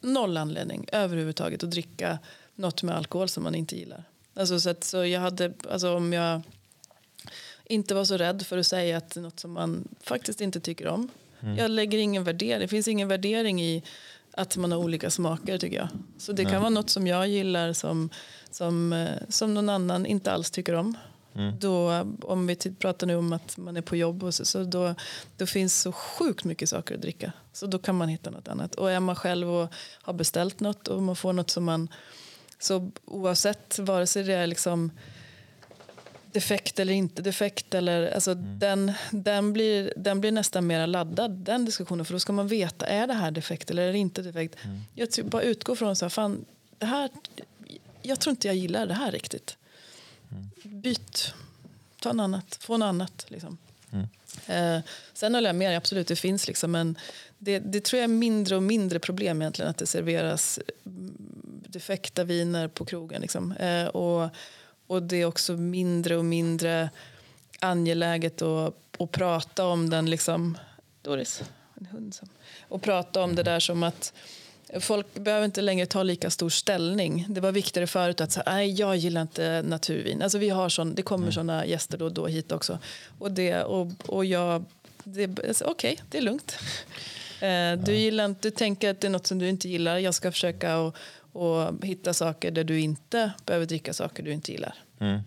S2: noll anledning överhuvudtaget att dricka något med alkohol som man inte gillar. Alltså, så, att, så jag hade, alltså om jag inte vara så rädd för att säga att det är något som man faktiskt inte tycker om. Mm. Jag lägger ingen värdering, det finns ingen värdering i att man har olika smaker tycker jag. Så det kan vara något som jag gillar som, som, eh, som någon annan inte alls tycker om. Mm. Då, om vi pratar nu om att man är på jobb och så, så då, då finns så sjukt mycket saker att dricka. Så då kan man hitta något annat. Och är man själv och har beställt något och man får något som man så oavsett vare sig det är liksom defekt eller inte defekt. Eller, alltså mm. den, den, blir, den blir nästan mer laddad, den diskussionen. För då ska man veta, är det här defekt eller är det inte defekt? Mm. Jag typ bara utgår från så här, fan, det här, jag tror inte jag gillar det här riktigt. Mm. Byt, ta en annat, få något annat. Liksom. Mm. Eh, sen håller jag med, absolut det finns liksom en, det, det tror jag är mindre och mindre problem egentligen att det serveras mm, defekta viner på krogen. Liksom. Eh, och och det är också mindre och mindre angeläget att, att prata om den liksom... Doris, en hund som... Och prata om det där som att folk behöver inte längre ta lika stor ställning. Det var viktigare förut att säga, nej jag gillar inte naturvin. Alltså vi har sån, det kommer mm. såna gäster då och då hit också. Och, det, och, och jag, okej, okay, det är lugnt. Eh, du, gillar, du tänker att det är något som du inte gillar. Jag ska försöka och, och hitta saker där du inte behöver dricka saker du inte gillar. Mm.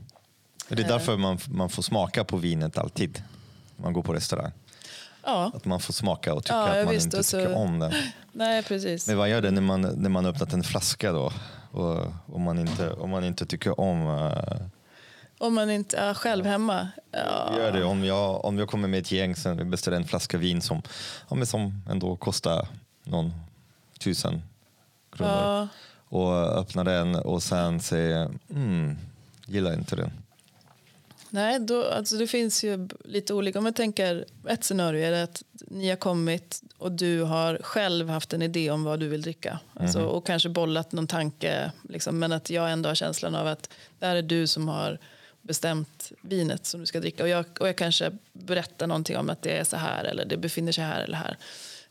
S1: Det är därför man, man får smaka på vinet alltid. Man går på restaurang. Ja. Att man får smaka och tycka ja, att man visst, inte så... tycker om den.
S2: Nej, precis.
S1: Men vad gör det när man, när man öppnat en flaska då? Och, om, man inte, om man inte tycker om... Uh...
S2: Om man inte är själv hemma?
S1: Ja. Gör det. Om jag, om jag kommer med ett gäng som beställer en flaska vin som, ja, som ändå kostar någon tusen kronor. Ja och öppnar den och sen säger mm, gillar inte den.
S2: Nej, då, alltså det finns ju lite olika. Om jag tänker, ett scenario är att ni har kommit och du har själv haft en idé om vad du vill dricka. Mm. Alltså, och kanske bollat någon tanke. Liksom, men att jag ändå har känslan av att det är du som har bestämt vinet som du ska dricka. Och jag, och jag kanske berättar någonting om att det är så här eller det befinner sig här eller här.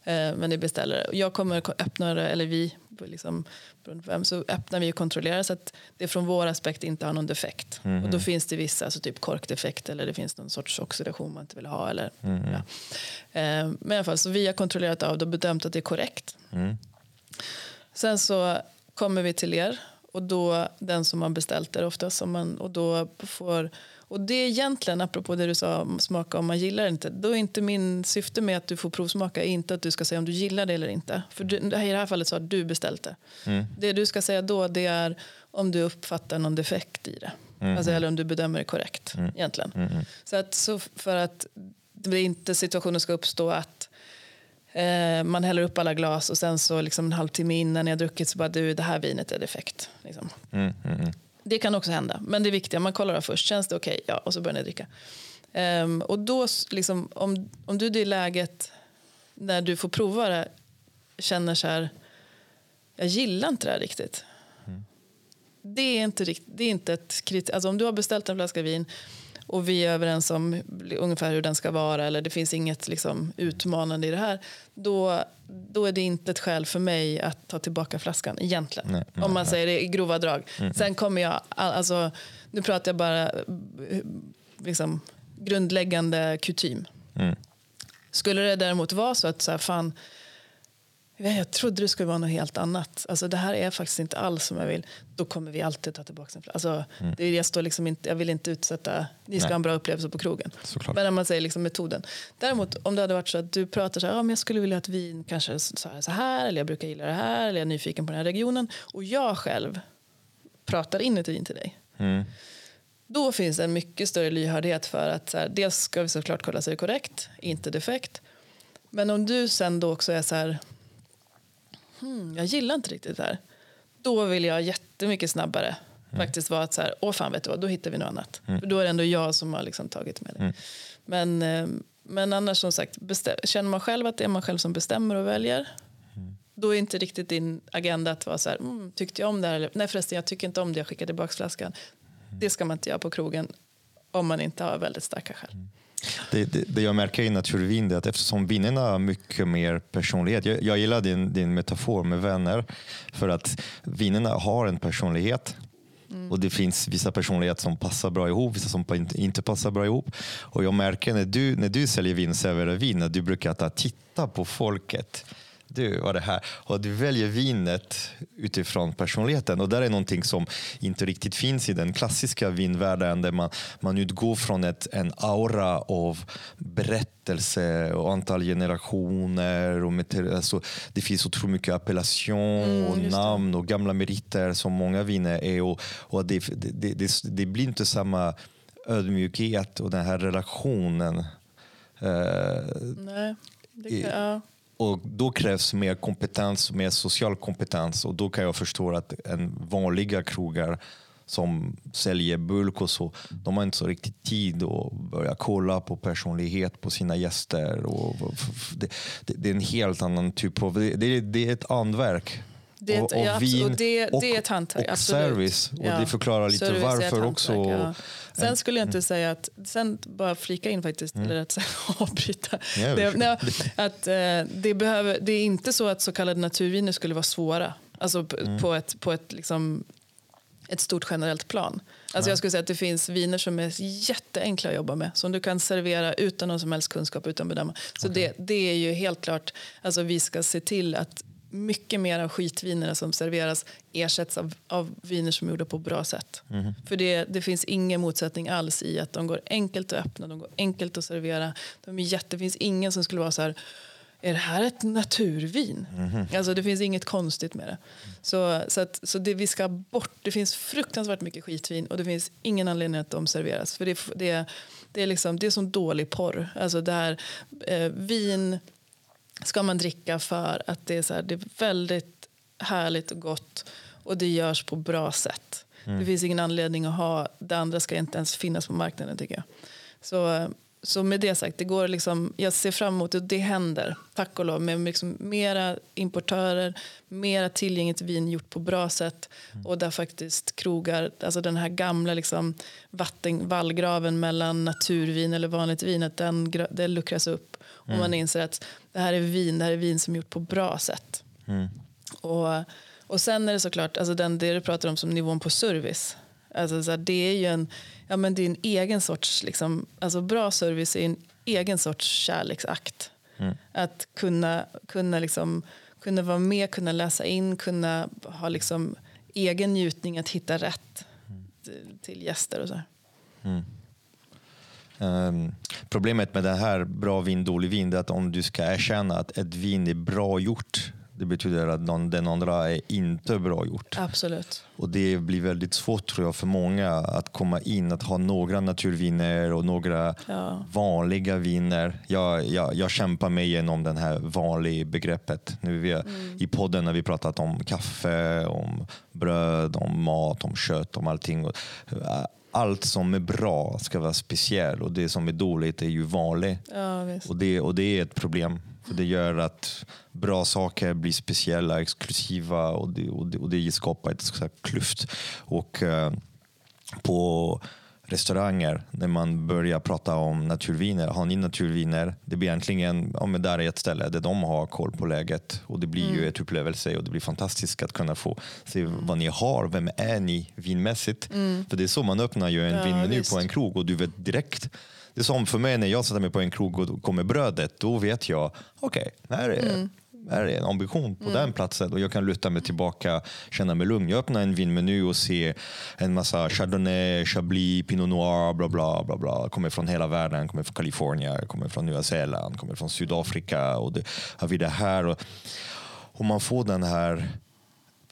S2: Eh, men det beställer Jag kommer öppna det, eller vi, liksom, vem, så öppnar vi och kontrollerar så att det från vår aspekt inte har någon defekt. Mm. Och då finns det vissa, alltså typ korkdefekt eller det finns någon sorts oxidation man inte vill ha. Eller, mm. ja. Eh, men i alla fall, så vi har kontrollerat av det och bedömt att det är korrekt. Mm. Sen så kommer vi till er och då den som har beställt det oftast som man, och då får och det är egentligen, apropå det du sa om smaka om man gillar det inte, då är inte min syfte med att du får provsmaka inte att du ska säga om du gillar det eller inte. För du, i det här fallet så har du beställt det. Mm. Det du ska säga då det är om du uppfattar någon defekt i det. Mm. Alltså, eller om du bedömer det korrekt mm. egentligen. Mm. Så att så för att det inte situationen ska uppstå att eh, man häller upp alla glas och sen så liksom en halvtimme innan jag druckit så bara du det här vinet är defekt. Liksom. Det kan också hända, men det är viktiga. Man kollar först, känns det okej? Okay? Ja, och så börjar ni dricka. Um, och då, liksom, om, om du det läget när du får prova det känner så här, jag gillar inte det här riktigt. Mm. Det är inte, det är inte ett kriterium. Alltså om du har beställt en flaska vin och vi är överens om ungefär hur den ska vara eller det finns inget liksom, utmanande i det här då, då är det inte ett skäl för mig att ta tillbaka flaskan egentligen. Nej, nej, om man nej. säger det i grova drag. Mm. Sen kommer jag, alltså, nu pratar jag bara liksom, grundläggande kutym. Mm. Skulle det däremot vara så att så här, fan, jag trodde det skulle vara något helt annat. Alltså, det här är faktiskt inte alls som jag vill. Då kommer vi alltid ta tillbaka en alltså, mm. det, jag, står liksom inte, jag vill inte utsätta, ni ska ha en bra upplevelse på krogen. Såklart. Men när man säger liksom metoden. Däremot om det hade varit så att du pratar så här, ja, men jag skulle vilja att vin kanske så här, så här, eller jag brukar gilla det här, eller jag är nyfiken på den här regionen. Och jag själv pratar in ett vin till dig. Mm. Då finns det en mycket större lyhördhet för att så här, dels ska vi såklart kolla så är det korrekt, inte defekt. Men om du sen då också är så här, hmm, jag gillar inte riktigt det här. Då vill jag jättemycket snabbare mm. faktiskt vara att så här, åh fan vet du vad, då hittar vi något annat. Mm. För då är det ändå jag som har liksom tagit med det. Mm. Men, eh, men annars som sagt, känner man själv att det är man själv som bestämmer och väljer mm. då är inte riktigt din agenda att vara så här, mm, tyckte jag om det här? Eller, nej förresten, jag tycker inte om det, jag skickar tillbaka flaskan. Mm. Det ska man inte göra på krogen om man inte har väldigt starka skäl. Mm.
S1: Det, det, det, jag märker i naturvin är att eftersom vinerna har mycket mer personlighet. Jag, jag gillar din, din metafor med vänner. För att vinerna har en personlighet. Mm. Och det finns vissa personligheter som passar bra ihop, vissa som inte passar bra ihop. Och jag märker när du, när du säljer vin, serverar vin, att du brukar ta, titta på folket du var det här. Och du väljer vinet utifrån personligheten. Och det är någonting som inte riktigt finns i den klassiska vinvärlden där man, man utgår från ett, en aura av berättelse och antal generationer. Och med, alltså, det finns otroligt mycket appellation mm, och namn och gamla meriter som många viner är. Och, och det, det, det, det blir inte samma ödmjukhet och den här relationen.
S2: Uh, Nej, det kan, ja.
S1: Och då krävs mer kompetens, mer social kompetens och då kan jag förstå att en vanliga krogar som säljer bulk och så, de har inte så riktigt tid att börja kolla på personlighet på sina gäster. Och det, det, det är en helt annan typ av... Det, det är ett andverk.
S2: Det, och, och ja, vin och det, och, det är ett hantverk,
S1: och service. Och ja. det förklarar lite service varför också. Ja.
S2: Sen skulle jag inte mm. säga att, sen bara flika in faktiskt, mm. eller att avbryta. Ja, det, nej, att, eh, det, behöver, det är inte så att så kallade naturviner skulle vara svåra. Alltså mm. på ett, på ett, liksom, ett stort generellt plan. Alltså jag skulle säga att det finns viner som är jätteenkla att jobba med. Som du kan servera utan någon som helst kunskap, utan bedöma. Så okay. det, det är ju helt klart, alltså vi ska se till att mycket mer av skitvinerna som serveras ersätts av, av viner som är gjorda på bra sätt. Mm. För det, det finns ingen motsättning alls i att de går enkelt att öppna, de går enkelt att servera. De är jätte, det finns ingen som skulle vara så här är det här ett naturvin? Mm. Alltså det finns inget konstigt med det. Så, så, att, så det vi ska bort, det finns fruktansvärt mycket skitvin och det finns ingen anledning att de serveras. För det, det, det är, liksom, det är som dålig porr. Alltså det här, eh, vin ska man dricka för att det är, så här, det är väldigt härligt och gott och det görs på bra sätt. Mm. Det finns ingen anledning att ha, det andra ska inte ens finnas på marknaden tycker jag. Så, så med det sagt, det går liksom, jag ser fram emot det, det händer, tack och lov, med liksom mera importörer, mera tillgängligt vin gjort på bra sätt mm. och där faktiskt krogar, alltså den här gamla liksom vatten, vallgraven mellan naturvin eller vanligt vin, att den, den luckras upp och mm. man inser att det här är vin, det här är vin som är gjort på bra sätt. Mm. Och, och sen är det såklart, alltså den, det du pratar om som nivån på service, alltså så här, det är ju en, ja, men det är en egen sorts, liksom, alltså bra service är en egen sorts kärleksakt. Mm. Att kunna, kunna, liksom, kunna vara med, kunna läsa in, kunna ha liksom egen njutning att hitta rätt mm. till gäster och så. Mm.
S1: Um, problemet med det här bra vin, dålig vin, är att om du ska erkänna att ett vin är bra gjort det betyder att någon, den andra är inte bra gjort.
S2: Absolut.
S1: Och det blir väldigt svårt tror jag för många att komma in, att ha några naturviner och några ja. vanliga viner. Jag, jag, jag kämpar mig igenom det här vanliga begreppet. Nu vi, mm. I podden har vi pratat om kaffe, om bröd, om mat, om kött, om allting. Allt som är bra ska vara speciellt och det som är dåligt är ju vanligt. Ja, och, det, och det är ett problem. För det gör att bra saker blir speciella, exklusiva och det, och det, och det skapar ett så klyft. Och, eh, på restauranger när man börjar prata om naturviner. Har ni naturviner? Det blir egentligen, ja, men där är ett ställe där de har koll på läget och det blir mm. ju ett upplevelse och det blir fantastiskt att kunna få se mm. vad ni har. Vem är ni vinmässigt? Mm. För det är så man öppnar ju en ja, vinmeny på en krog och du vet direkt det är som för mig när jag sätter mig på en krog och kommer brödet, då vet jag, okej, okay, här, är, mm. Är en ambition på mm. den platsen och jag kan luta mig tillbaka, känna mig lugn. Jag öppnar en vinmeny och ser en massa chardonnay, chablis, pinot noir, bla bla bla bla. Kommer från hela världen, kommer från Kalifornien, kommer från Nya Zeeland, kommer från Sydafrika och det, har vi det här. Och, och man får den här,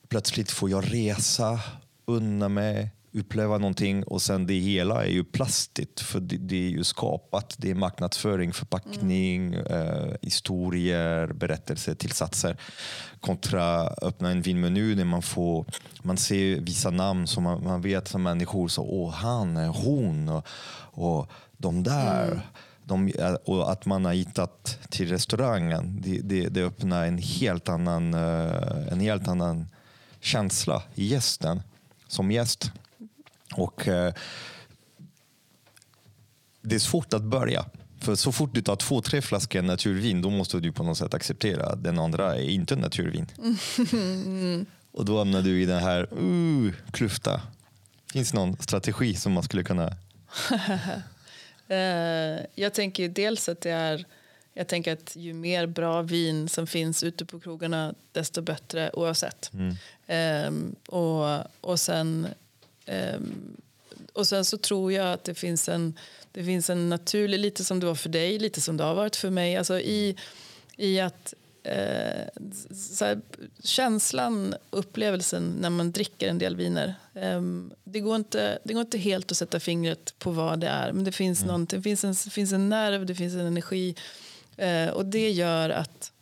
S1: plötsligt får jag resa, unna mig, uppleva någonting och sen det hela är ju plastigt för det, det är ju skapat. Det är marknadsföring, förpackning, mm. eh, historier, berättelser, tillsatser. Kontra öppna en vinmeny där man får man ser vissa namn som man, man vet som människor, så, åh han, hon och, och de där. Mm. De, eh, och att man har hittat till restaurangen, det, det, det öppnar en helt annan, eh, en helt annan känsla i gästen, som gäst. Och eh, Det är svårt att börja. För så fort du tar två, tre flaskor naturvin då måste du på något sätt acceptera att den andra är inte naturvin. Mm. Och då hamnar du i den här uh, klufta. Finns det någon strategi som man skulle kunna...
S2: uh, jag tänker dels att det är jag tänker att ju mer bra vin som finns ute på krogarna desto bättre oavsett. Mm. Um, och, och sen Um, och sen så tror jag att det finns en, det finns en naturlig, lite som det var för dig, lite som det har varit för mig, alltså i, i att eh, här, känslan, upplevelsen när man dricker en del viner. Eh, det, går inte, det går inte helt att sätta fingret på vad det är, men det finns, mm. det finns, en, finns en nerv, det finns en energi eh, och det gör att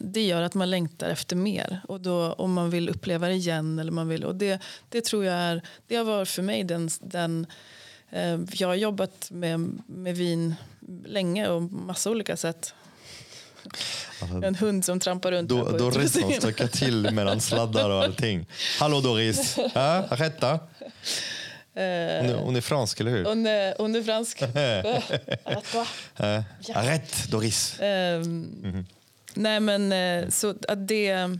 S2: det gör att man längtar efter mer. Och då, om man vill uppleva det igen. Eller man vill, och det, det tror jag är, det har varit för mig den, den eh, jag har jobbat med, med vin länge och massa olika sätt. Alltså, en hund som trampar runt.
S1: På Doris som stökar till mellan sladdar och allting. Hallå Doris, ja, rätta. Uh, hon, är, hon är fransk, eller hur?
S2: Hon är, hon är fransk.
S1: Arrête, Doris. Um, mm -hmm.
S2: Nej men eh, så att det,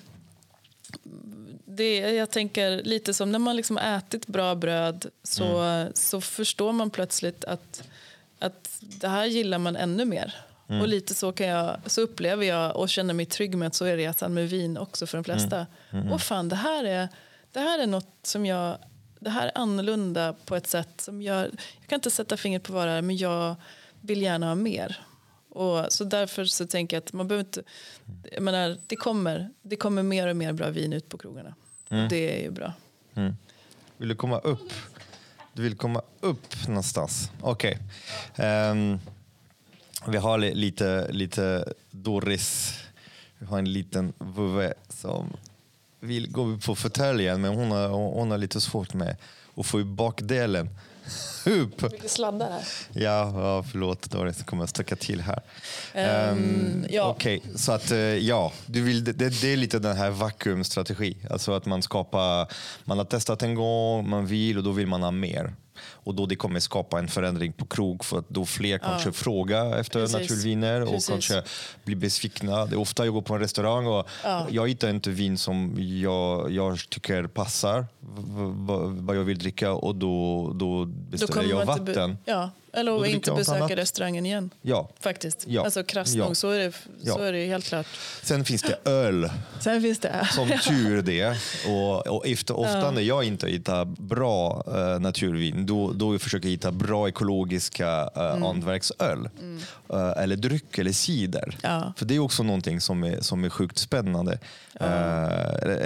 S2: det, jag tänker lite som när man liksom ätit bra bröd så, mm. så förstår man plötsligt att, att det här gillar man ännu mer. Mm. Och lite så, kan jag, så upplever jag och känner mig trygg med att så är resan med vin också för de flesta. Mm. Mm. Och fan, det här, är, det här är något som jag det här är annorlunda på ett sätt som gör, jag kan inte sätta fingret på vad det är men jag vill gärna ha mer. Och så därför så tänker jag att man behöver inte, jag menar, det, kommer, det kommer mer och mer bra vin ut på krogarna. Mm. Det är ju bra. Mm.
S1: Vill du komma upp? Du vill komma upp någonstans? Okej. Okay. Um, ehm, vi har lite, lite Doris. Vi har en liten vovve som vill gå på fåtöljen men hon har, hon har lite svårt med att få i bakdelen
S2: upp. Mycket sladdar här.
S1: Ja, ja förlåt jag kommer att stöka till här. Um, um, ja. Okej, okay. så att eh, ja, du vill, det, det, är lite den här vakuumstrategi. Alltså att man skapar, man har testat en gång, man vill och då vill man ha mer och då det kommer skapa en förändring på krog för att då fler kanske ja. frågar efter Precis. naturviner och Precis. kanske blir besvikna. Det är ofta jag går på en restaurang och ja. jag hittar inte vin som jag, jag tycker passar vad jag vill dricka och då, då beställer då jag vatten.
S2: Ja. Eller att inte besöka restaurangen igen.
S1: Ja.
S2: Faktiskt. Ja. Alltså krasst ja. nog, så, är det, så är det helt klart.
S1: Sen finns det öl.
S2: Sen finns det öl.
S1: Som tur det. Och, och efter, ofta ja. när jag inte hittar bra uh, naturvin, då, då försöker jag hitta bra ekologiska uh, mm. hantverksöl. Mm. Uh, eller dryck eller cider. Ja. För det är också någonting som är, som är sjukt spännande. Ja. Uh,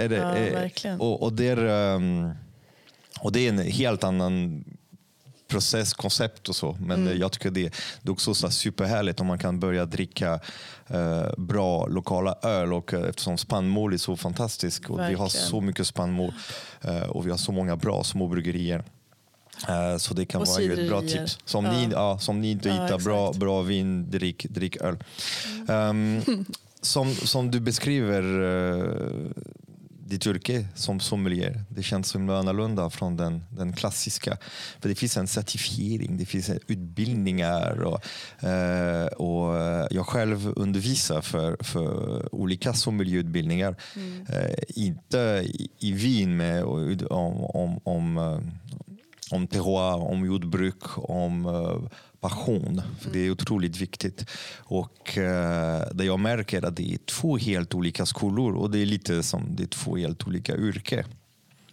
S1: är det, ja, verkligen. Och, och, det är, um, och det är en helt annan process, koncept och så. Men mm. jag tycker det, det är också så superhärligt om man kan börja dricka eh, bra lokala öl och eh, eftersom spannmål är så fantastiskt och vi har så mycket spannmål eh, och vi har så många bra små bryggerier. Eh, så det kan och vara ett bra tips. Som, ja. Ni, ja, som ni inte ja, hittar bra, bra vin, drick, drick öl. Um, som, som du beskriver uh, ditt yrke som sommelier. Det känns som annorlunda från den, den klassiska. För det finns en certifiering, det finns utbildningar och, eh, och jag själv undervisar för, för olika sommelierutbildningar. Mm. Eh, inte i, Wien med, om, om, om, eh, om terroir, om jordbruk, om passion. För Det är otroligt viktigt. Och eh, det jag märker att det är två helt olika skolor och det är lite som det är två helt olika yrken.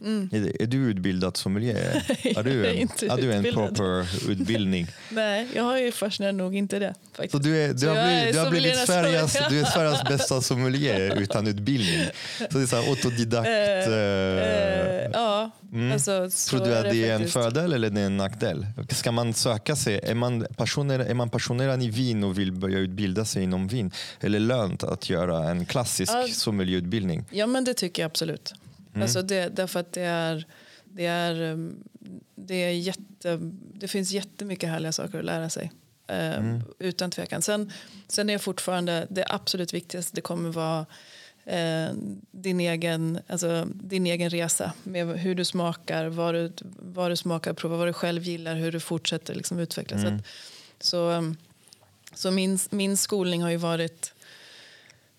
S1: Mm. Är, är, du utbildad sommelier? Har du en, har du en proper utbildning?
S2: Nej, jag har ju fascinerande nog inte det.
S1: Faktiskt. Så du, är, du, har, blivit, du har blivit Sveriges, du är Sveriges bästa sommelier utan utbildning. Så det är så autodidakt. Uh, uh,
S2: ja, mm. alltså,
S1: Tror du att det, det är en fördel eller det är en nackdel? Ska man söka sig? Är man, passionerad, är man passionerad i vin och vill börja utbilda sig inom vin? Eller lönt att göra en klassisk sommelierutbildning?
S2: Ja, men det tycker jag absolut. Mm. Alltså det, därför att det är, det är, um, det är jätte, det finns jättemycket härliga saker att lära sig. Eh, mm. Utan tvekan. Sen, sen är fortfarande det absolut viktigaste det kommer vara eh, din, egen, alltså, din egen resa med hur du smakar, vad du, vad du smakar, prova vad du själv gillar, hur du fortsätter liksom, utvecklas. Mm. Så, så, um, så min, min skolning har ju varit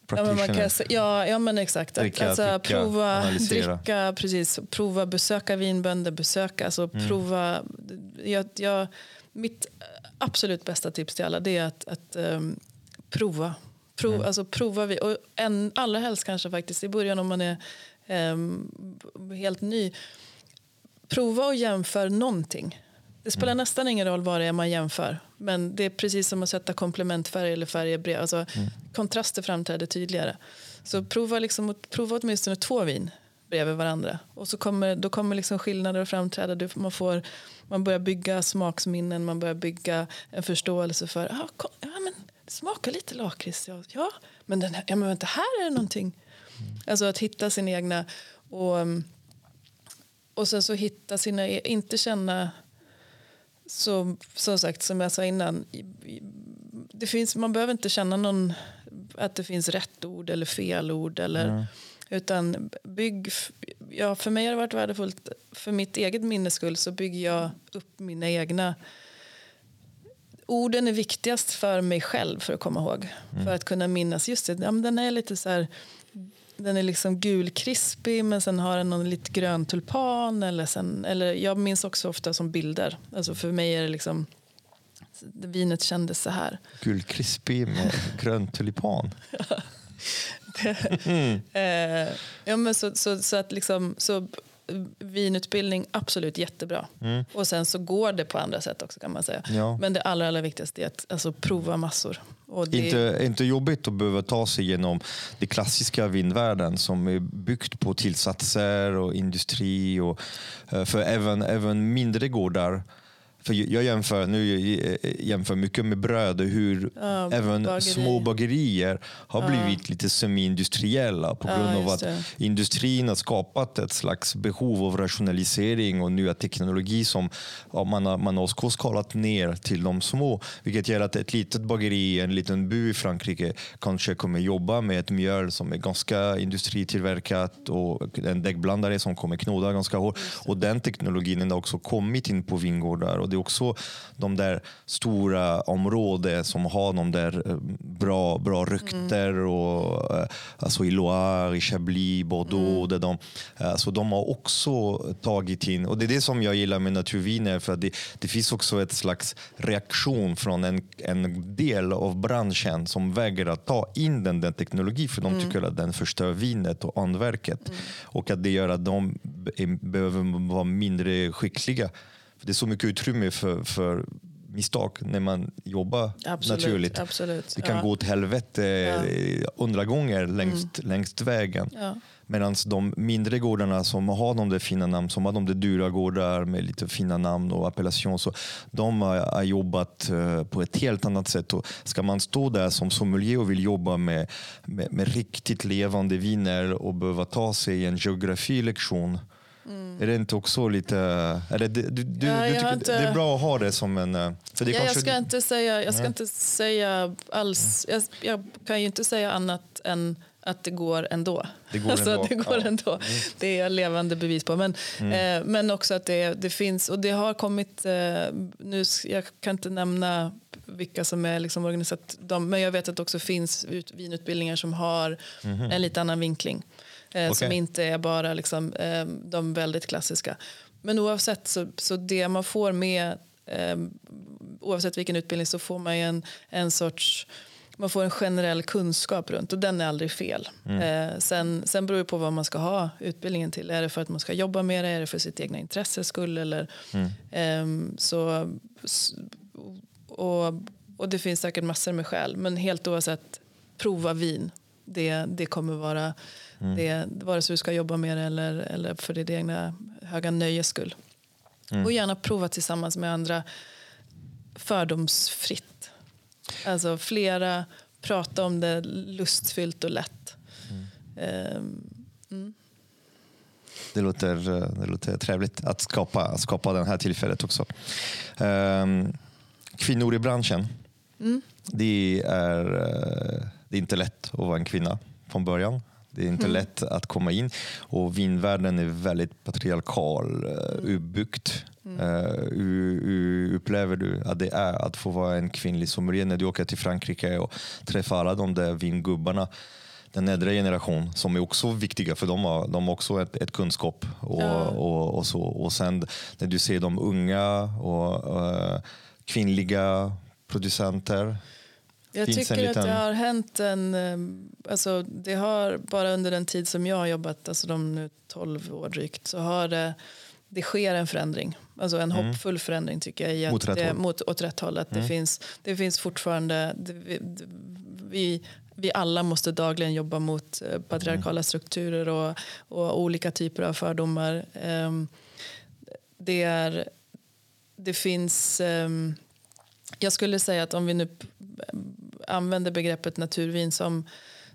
S2: Ja men, man kan, ja, ja, men exakt. Dricka, alltså, dricka, prova, dricka, precis, prova besöka vinbönder, besöka, alltså, mm. prova. Jag, jag, mitt absolut bästa tips till alla det är att, att um, prova. Prov, mm. alltså, prova vi, och en, allra helst kanske faktiskt i början om man är um, helt ny. Prova och jämför någonting. Det spelar mm. nästan ingen roll vad det är man jämför. Men det är precis som att sätta komplementfärg eller färger bredvid. Alltså, mm. Kontraster framträder tydligare. Så prova, liksom, prova åtminstone två vin bredvid varandra. Och så kommer, då kommer liksom skillnader att framträda. Man, får, man börjar bygga smaksminnen, man börjar bygga en förståelse för ah, kom, ja, men det smakar lite lakrits. Ja, ja, men, den här, ja, men vänta, här är det någonting. Mm. Alltså att hitta sin egna... Och, och sen så hitta sina... E- inte känna så, som sagt, som jag sa innan, det finns, man behöver inte känna någon, att det finns rätt ord eller fel ord. Eller, mm. Utan bygg, ja, för mig har det varit värdefullt, för mitt eget minnes skull så bygger jag upp mina egna Orden är viktigast för mig själv för att komma ihåg. Mm. För att kunna minnas. Just det, ja, den är lite så här, den är liksom gulkrispig men sen har den någon lite grön tulpan. Eller, sen, eller jag minns också ofta som bilder. Alltså för mig är det liksom vinet kändes så här.
S1: Gulkrispig med grön tulipan.
S2: mm. eh, ja, men så, så, så, att liksom, så vinutbildning, absolut jättebra. Mm. Och sen så går det på andra sätt också kan man säga. Ja. Men det allra, allra viktigaste är att alltså, prova massor.
S1: Och det... inte, inte jobbigt att behöva ta sig igenom den klassiska vinvärlden som är byggt på tillsatser och industri. Och, eh, för även, även mindre gårdar för jag jämför, nu jämför mycket med bröd, hur ja, även bageri. små bagerier har ja. blivit lite semi-industriella på grund ja, av att industrin har skapat ett slags behov av rationalisering och nya teknologi som man har, man har skalat ner till de små. Vilket gör att ett litet bageri, en liten by i Frankrike kanske kommer jobba med ett mjöl som är ganska industritillverkat och en däckblandare som kommer knoda ganska hårt. Och den teknologin har också kommit in på vingårdar. Och det är också de där stora områden som har de där eh, bra, bra rykter. Mm. Och, eh, alltså I Loire, i Chablis, Bordeaux. Mm. Där de, alltså de har också tagit in, och det är det som jag gillar med naturviner, för att det, det finns också ett slags reaktion från en, en del av branschen som vägrar att ta in den, den teknologi för de mm. tycker att den förstör vinet och anverket. Mm. Och att det gör att de behöver vara mindre skickliga. För det är så mycket utrymme för, för misstag när man jobbar
S2: absolut,
S1: naturligt.
S2: Absolut,
S1: det kan ja. gå åt helvete ja. hundra gånger längs, mm. längs vägen. Ja. Medan de mindre gårdarna som har de där fina namn, som har de där dyra gårdar med lite fina namn och appellation, så de har, jobbat uh, på ett helt annat sätt. Och ska man stå där som sommelier och vill jobba med, med, med riktigt levande viner och behöva ta sig en geografilektion Mm. Är det inte också lite... Det, du, du, ja, du tycker, inte, det är bra att ha det som en...
S2: För det ja, jag ska, inte säga, jag ska inte säga alls... Jag, jag, kan ju inte säga annat än att det går ändå.
S1: Det går alltså, ändå.
S2: Det, går ja. ändå. Mm. det är jag levande bevis på. Men, mm. eh, men också att det, det finns, och det har kommit, eh, nu, jag kan inte nämna vilka som är liksom organisat, de, men jag vet att det också finns ut, vinutbildningar som har mm. en lite annan vinkling. Eh, okay. Som inte är bara liksom, eh, de väldigt klassiska. Men oavsett så, så det man får med eh, oavsett vilken utbildning så får man en, en sorts man får en generell kunskap runt och den är aldrig fel. Mm. Eh, sen, sen beror det på vad man ska ha utbildningen till. Är det för att man ska jobba med det? Är det för sitt egna intresses skull? Eller, mm. eh, så, och, och det finns säkert massor med skäl. Men helt oavsett, prova vin. Det, det kommer vara Mm. Det, vare sig du ska jobba med det eller, eller för ditt egna höga nöjes skull. Mm. Och gärna prova tillsammans med andra fördomsfritt. Alltså flera, prata om det lustfyllt och lätt. Mm.
S1: Um, det låter, det låter trevligt att skapa, skapa det här tillfället också. Um, kvinnor i branschen. Mm. Det, är, eh, det är inte lätt att vara en kvinna från början. Det är inte mm. lätt att komma in och vinvärlden är väldigt patriarkal, uh, uppbyggd. Mm. Uh, hur, hur, upplever du att det är att få vara en kvinnlig sommelier när du åker till Frankrike och träffar alla de där vingubbarna? Den äldre generation som är också viktiga för de har, de har också ett, ett kunskap. Och, ja. och, och, så. och sen när du ser de unga och uh, kvinnliga producenter
S2: jag tycker liten... att det har hänt en... Eh, alltså det har bara under den tid som jag har jobbat, alltså de nu 12 år drygt, så har det, det sker en förändring. Alltså en mm. hoppfull förändring tycker jag. I att mot rätt det, håll? Mot, åt rätt håll. Att mm. det, finns, det finns fortfarande... Det, vi, vi alla måste dagligen jobba mot eh, patriarkala mm. strukturer och, och olika typer av fördomar. Um, det, är, det finns... Um, jag skulle säga att om vi nu använder begreppet naturvin som,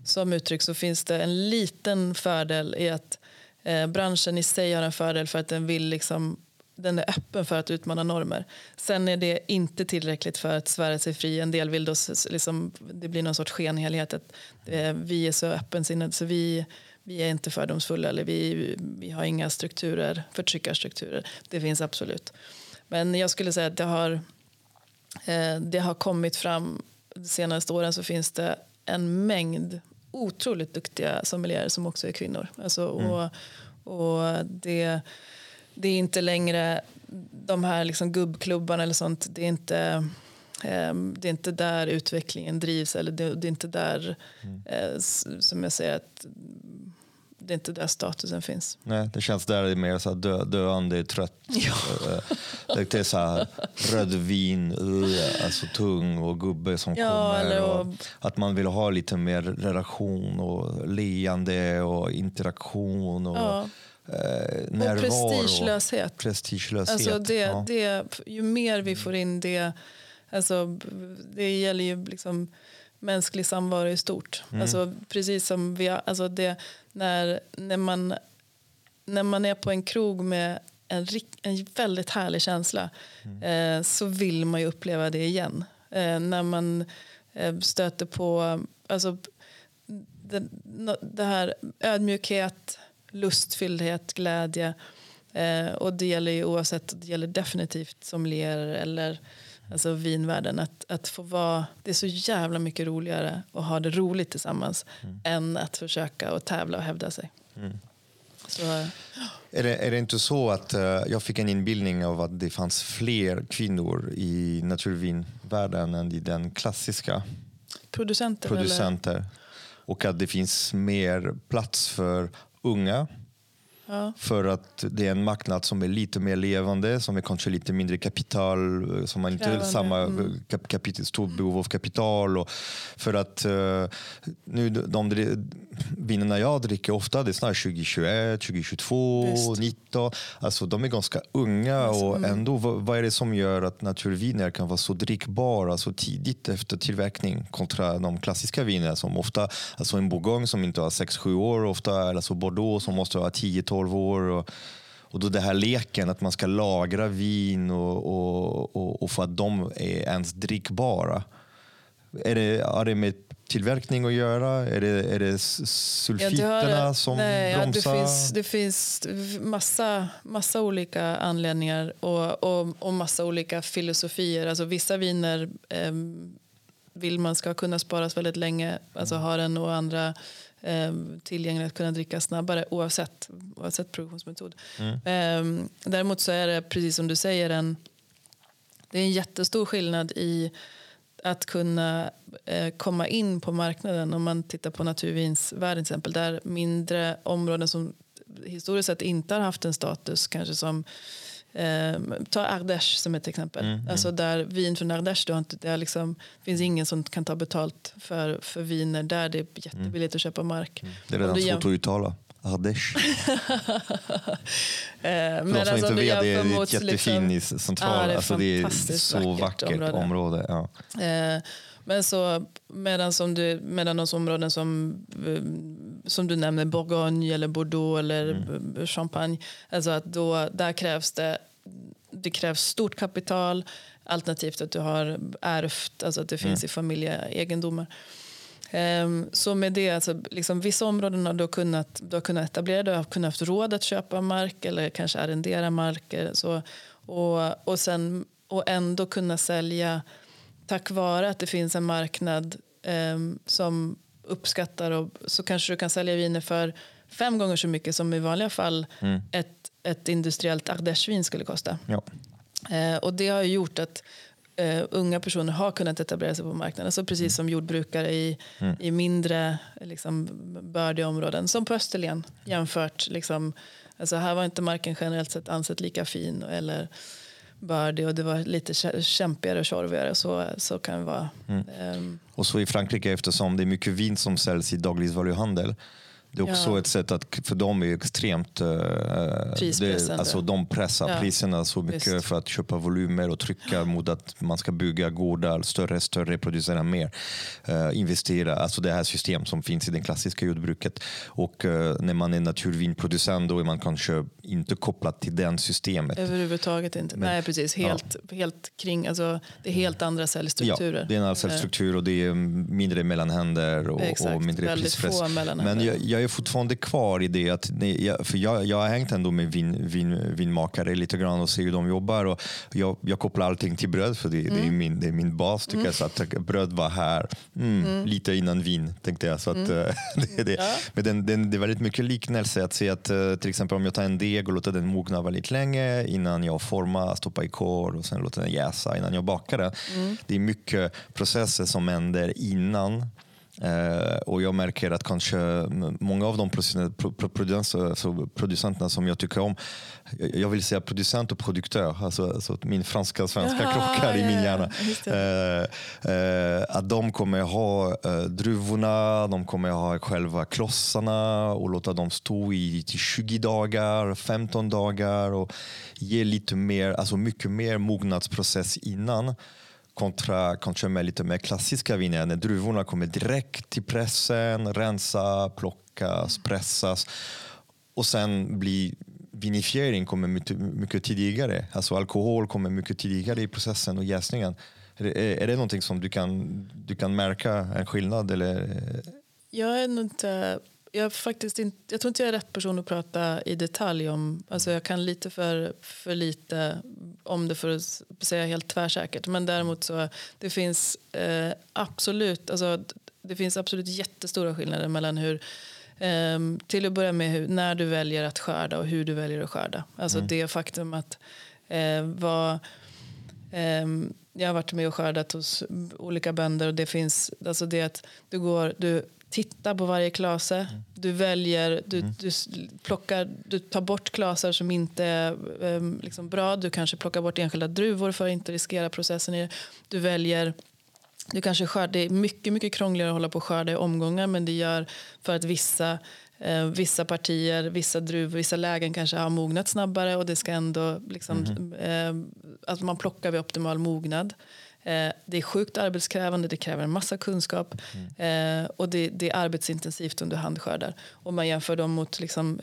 S2: som uttryck så finns det en liten fördel i att eh, branschen i sig har en fördel för att den vill liksom den är öppen för att utmana normer. Sen är det inte tillräckligt för att svära sig fri. En del vill då liksom, det blir någon sorts skenhelhet. Att, eh, vi är så öppensinnade så vi, vi är inte fördomsfulla eller vi, vi har inga strukturer, förtryckarstrukturer. Det finns absolut. Men jag skulle säga att det har, eh, det har kommit fram de senaste åren så finns det en mängd otroligt duktiga sommelierer som också är kvinnor. Alltså, mm. och, och det, det är inte längre de här liksom gubbklubbarna eller sånt. Det är inte, um, det är inte där utvecklingen drivs. Eller det, är inte där, mm. uh, som jag säger, att det är inte där statusen finns.
S1: Nej, det känns där det är mer så här dö, döende, trött. Ja. Eh, det är så här rödvin, alltså tung och gubbe som ja, kommer. Och, att man vill ha lite mer relation och leende och interaktion. Och, ja. eh, närvaro.
S2: Och prestigelöshet.
S1: prestigelöshet.
S2: Alltså det, ja. det, ju mer vi får in det, alltså det gäller ju liksom mänsklig samvaro i stort. Mm. Alltså precis som vi, alltså det, när, när, man, när man är på en krog med en, en väldigt härlig känsla mm. eh, så vill man ju uppleva det igen. Eh, när man eh, stöter på alltså, det, det här ödmjukhet, lustfylldhet, glädje. Eh, och det gäller ju oavsett, det gäller definitivt sommelierer eller alltså vinvärlden. Att, att få vara, det är så jävla mycket roligare att ha det roligt tillsammans mm. än att försöka att tävla och hävda sig. Mm.
S1: Så, är, det, är det inte så att uh, jag fick en inbildning av att det fanns fler kvinnor i naturvinvärlden än i den klassiska?
S2: Producenter?
S1: producenter. Och att det finns mer plats för unga Ja. För att det är en marknad som är lite mer levande, som är kanske lite mindre kapital, som har inte Krävande. samma mm. kapital, stort behov av kapital. Och för att uh, nu, de vinerna jag dricker ofta, det är snarare 2021, 2022, Just. 19. Alltså de är ganska unga alltså, och mm. ändå, vad, vad, är det som gör att naturviner kan vara så drickbara så tidigt efter tillverkning kontra de klassiska vinerna som ofta, alltså en bourgogne som inte har 6-7 år ofta, eller alltså Bordeaux som måste ha 10-12 12 år. Och, och då det här leken att man ska lagra vin och, och, och, och för att de är ens drickbara. Är det, har det med tillverkning att göra? Är det, är det sulfiterna ja, som nej, bromsar?
S2: Ja, det, finns, det finns massa, massa olika anledningar och, och, och massa olika filosofier. Alltså, vissa viner eh, vill man ska kunna sparas väldigt länge, alltså har den och andra eh, tillgänglig att kunna dricka snabbare oavsett, oavsett produktionsmetod. Mm. Eh, däremot så är det precis som du säger en, det är en jättestor skillnad i att kunna eh, komma in på marknaden om man tittar på naturvinsvärlden till exempel där mindre områden som historiskt sett inte har haft en status kanske som Eh, ta Ardèche som ett exempel. Mm, mm. Alltså där vin från Ardèche, du har inte, det, liksom, finns ingen som kan ta betalt för, för viner där. Det är jättebilligt mm. att köpa mark.
S1: Mm. Det är redan svårt att uttala. Ardèche.
S2: eh, men alltså,
S1: inte vet, det är ett jättefin liksom, central. Ja, det är, alltså, det är så vackert område. område ja.
S2: eh, men så medan, som du, medan de områden som, eh, som du nämner, Bourgogne eller Bordeaux eller mm. Champagne, alltså att då, där krävs det, det krävs stort kapital alternativt att du har ärvt, alltså att det finns mm. i familjeegendomar. Um, så med det, alltså, liksom, vissa områden har du kunnat, du har kunnat etablera, du har kunnat haft råd att köpa mark eller kanske arrendera mark. Så, och, och, sen, och ändå kunna sälja tack vare att det finns en marknad eh, som uppskattar och så kanske du kan sälja viner för fem gånger så mycket som i vanliga fall mm. ett, ett industriellt Ardèche-vin skulle kosta. Ja. Eh, och det har gjort att eh, unga personer har kunnat etablera sig på marknaden. Alltså precis mm. som jordbrukare i, mm. i mindre liksom, bördiga områden. Som på Österlen jämfört. Liksom, alltså här var inte marken generellt sett ansett lika fin. Eller, bördig och det var lite kämpigare och tjorvigare. Så, så kan det vara. Mm. Um,
S1: och så i Frankrike eftersom det är mycket vin som säljs i dagligvaruhandel det är också ja. ett sätt att, för dem är extremt, uh, det, alltså de pressar ja. priserna så mycket Just. för att köpa volymer och trycka mot att man ska bygga gårdar, större, större, producera mer, uh, investera, alltså det här system som finns i det klassiska jordbruket. Och uh, när man är naturvinproducent då är man kanske inte kopplad till det systemet.
S2: Överhuvudtaget inte. Men, Nej precis, helt, ja. helt kring, alltså, det är helt andra säljstrukturer.
S1: Ja, det är en annan säljstruktur och det är mindre mellanhänder och, och mindre prispress. Men jag, jag jag är fortfarande kvar i det. Att, för jag, jag har hängt ändå med vin, vin, vinmakare lite grann och ser hur de jobbar. Och jag, jag kopplar allting till bröd för det, mm. det, är, mm. min, det är min bas. Tycker mm. jag, så att bröd var här mm, mm. lite innan vin tänkte jag. Så att, mm. eh, det, det. Ja. Men den, den, det är väldigt mycket liknelse att se att eh, till exempel om jag tar en deg och låter den mogna väldigt länge innan jag formar, stoppar i kor och sen låter den jäsa innan jag bakar den. Det är mycket processer som händer innan och jag märker att kanske många av de producenterna som jag tycker om, jag vill säga producent och produktör, alltså, alltså min franska svenska Jaha, krockar i min hjärna. Eh, eh, att de kommer ha eh, druvorna, de kommer ha själva klossarna och låta dem stå i 20 dagar, 15 dagar och ge lite mer, alltså mycket mer mognadsprocess innan kontra kanske med lite mer klassiska viner när druvorna kommer direkt till pressen, rensa, plockas, pressas och sen blir vinifiering kommer mycket, mycket tidigare. Alltså alkohol kommer mycket tidigare i processen och jäsningen. Är det, är det någonting som du kan, du kan märka en skillnad? Eller?
S2: Jag är nog inte jag, faktiskt inte, jag tror inte jag är rätt person att prata i detalj om. Alltså jag kan lite för, för lite om det för att säga helt tvärsäkert. Men däremot så det finns eh, absolut alltså, det finns absolut jättestora skillnader mellan hur eh, till att börja med hur, när du väljer att skörda och hur du väljer att skörda. Alltså mm. det faktum att eh, vad, eh, jag har varit med och skördat hos olika bönder och det finns alltså det att du går, du titta på varje klase. Mm. Du väljer, du, mm. du, plockar, du tar bort klasar som inte är um, liksom bra. Du kanske plockar bort enskilda druvor för att inte riskera processen. I Du väljer du kanske skör, det är mycket, mycket krångligare att hålla på och skörda i omgångar men det gör för att vissa, eh, vissa partier, vissa druvor, vissa lägen kanske har mognat snabbare och det ska ändå liksom, mm. eh, att man plockar vid optimal mognad. Eh, det är sjukt arbetskrävande, det kräver en massa kunskap mm. och det, det, är arbetsintensivt under handskördar. Om man jämför dem mot liksom,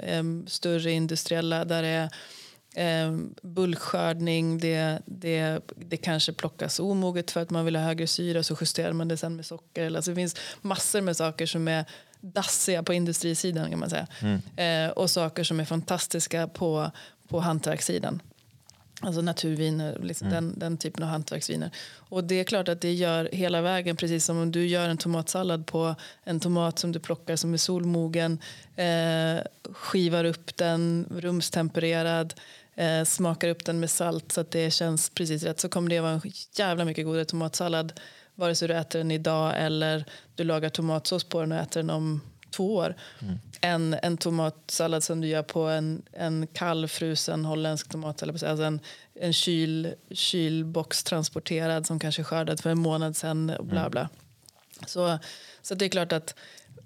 S2: större industriella där det är bulkskördning, det, det, det kanske plockas omoget för att man vill ha högre syra så justerar man det sen med socker. Alltså det finns massor med saker som är dassiga på industrisidan kan man säga. Mm. Eh, och saker som är fantastiska på, på hantverkssidan. Alltså naturviner, liksom mm. den, den typen av hantverksviner. Och det är klart att det gör hela vägen, precis som om du gör en tomatsallad på en tomat som du plockar som är solmogen, eh, skivar upp den, rumstempererad, eh, smakar upp den med salt så att det känns precis rätt så kommer det vara en jävla mycket godare tomatsallad vare sig du äter den idag eller du lagar tomatsås på den och äter den om två år. Mm. En, en tomatsallad som du gör på en, en kallfrusen holländsk tomatsallad. Alltså en, en kyl, kylbox transporterad som kanske skördad för en månad sedan. Och bla mm. bla. Så, så det är klart att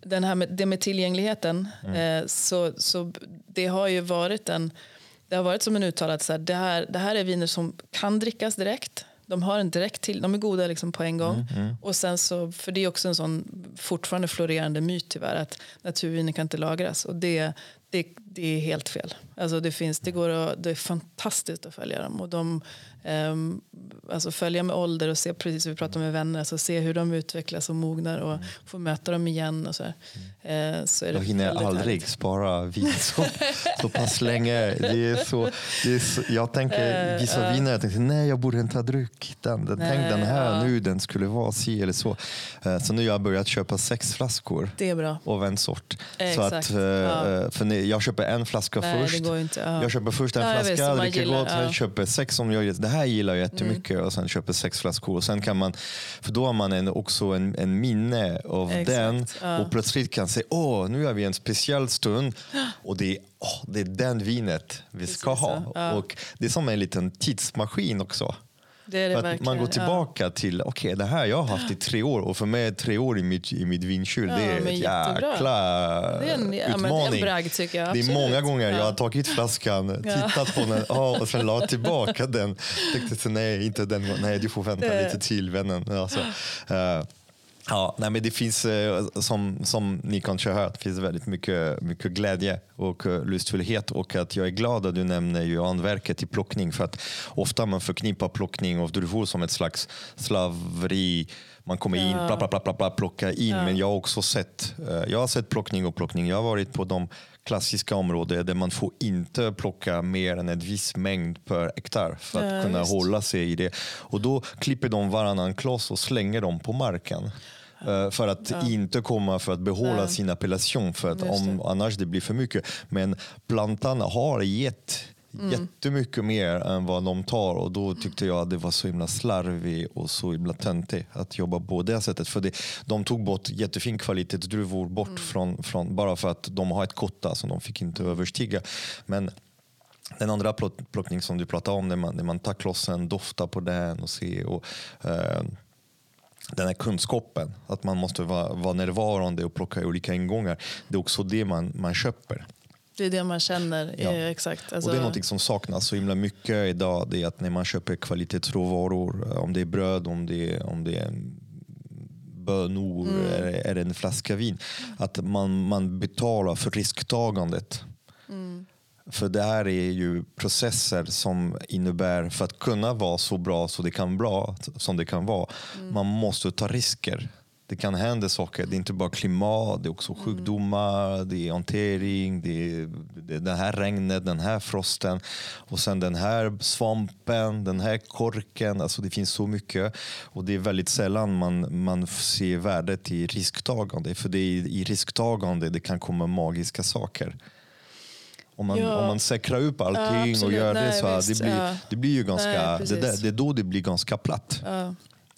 S2: den här med, det med tillgängligheten, mm. eh, så, så det har ju varit en det har varit som en uttalad så här, det, här, det här är viner som kan drickas direkt de har en direkt till, de är goda liksom på en gång. Mm, mm. Och sen så, för det är också en sån fortfarande florerande myt tyvärr att naturviner kan inte lagras. Och det, det, det är helt fel. Alltså det, finns, det, går att, det är fantastiskt att följa dem. Och de, um, alltså följa med ålder och se, precis som vi pratar med vänner, alltså se hur de utvecklas och mognar och mm. få möta dem igen. Och så, mm. uh, så är det
S1: jag hinner aldrig härligt. spara vin så, så pass länge. Det är så, det är så, jag tänker, vissa uh, viner, jag tänkte nej jag borde inte ha druckit den. den tänk den här uh. nu, den skulle vara si eller så. Uh, så nu har jag börjat köpa sex flaskor
S2: det är bra.
S1: av en sort. Exakt. Så att, uh, för jag köper en flaska nej, först. Jag köper först en ja, flaska, dricker gott, ja. köper sex om jag det här gillar jag jättemycket mm. och sen köper sex flaskor. Och sen kan man, för då har man en, också en, en minne av Exakt. den ja. och plötsligt kan säga åh, nu är vi en speciell stund och det är, åh, det är den vinet vi ska ha. Och det är som en liten tidsmaskin också.
S2: Det är det
S1: att man går tillbaka ja. till, okej okay, det här jag har haft i tre år och för mig är tre år i mitt, i mitt vinkyl, ja, det är ett jäkla det är en, utmaning. Ja, bragd, det är många gånger jag har tagit flaskan, tittat på den oh, och sen la tillbaka den. Tänkte nej, inte den, nej du får vänta lite till vännen. Alltså, uh, Ja, nej, men det finns, eh, som, som ni kanske har hört, finns väldigt mycket, mycket glädje och eh, lustfullhet och att jag är glad att du nämner ju anverket i plockning för att ofta man förknippar plockning av druvor som ett slags slaveri. Man kommer in, bla, bla, bla, bla, bla plocka in. Ja. Men jag har också sett, eh, jag har sett plockning och plockning. Jag har varit på de klassiska områden där man får inte plocka mer än en viss mängd per hektar för att ja, kunna just. hålla sig i det. Och då klipper de varannan kloss och slänger dem på marken. Uh, för att ja. inte komma för att behålla ja. sin appellation för att om, annars det blir för mycket. Men plantan har gett mm. jättemycket mer än vad de tar och då tyckte jag att det var så himla slarvigt och så himla töntigt att jobba på det sättet. För det, de tog bort jättefin kvalitetsdruvor bort mm. från, från, bara för att de har ett kotta som de fick inte överstiga. Men den andra plockning som du pratade om, när man, när man tar klossen, doftar på den och ser och, eh, den här kunskapen, att man måste vara, vara närvarande och plocka olika ingångar. Det är också det man, man köper.
S2: Det är det man känner. Ja. exakt.
S1: Alltså... Och det är något som saknas så himla mycket idag. Det är att när man köper kvalitetsråvaror, om det är bröd, om det är, om det är bönor mm. eller, eller en flaska vin, att man, man betalar för risktagandet. Mm. För det här är ju processer som innebär, för att kunna vara så bra så det kan bra, som det kan vara, mm. man måste ta risker. Det kan hända saker. Det är inte bara klimat, det är också mm. sjukdomar, det är hantering, det är det här regnet, den här frosten och sen den här svampen, den här korken. Alltså det finns så mycket och det är väldigt sällan man, man ser värdet i risktagande. För det är i risktagande det kan komma magiska saker. Om man, ja. om man säkrar upp allting ja, och gör Nej, det så här, det, blir, ja. det blir ju ganska, Nej, det, där, det är då det blir ganska platt.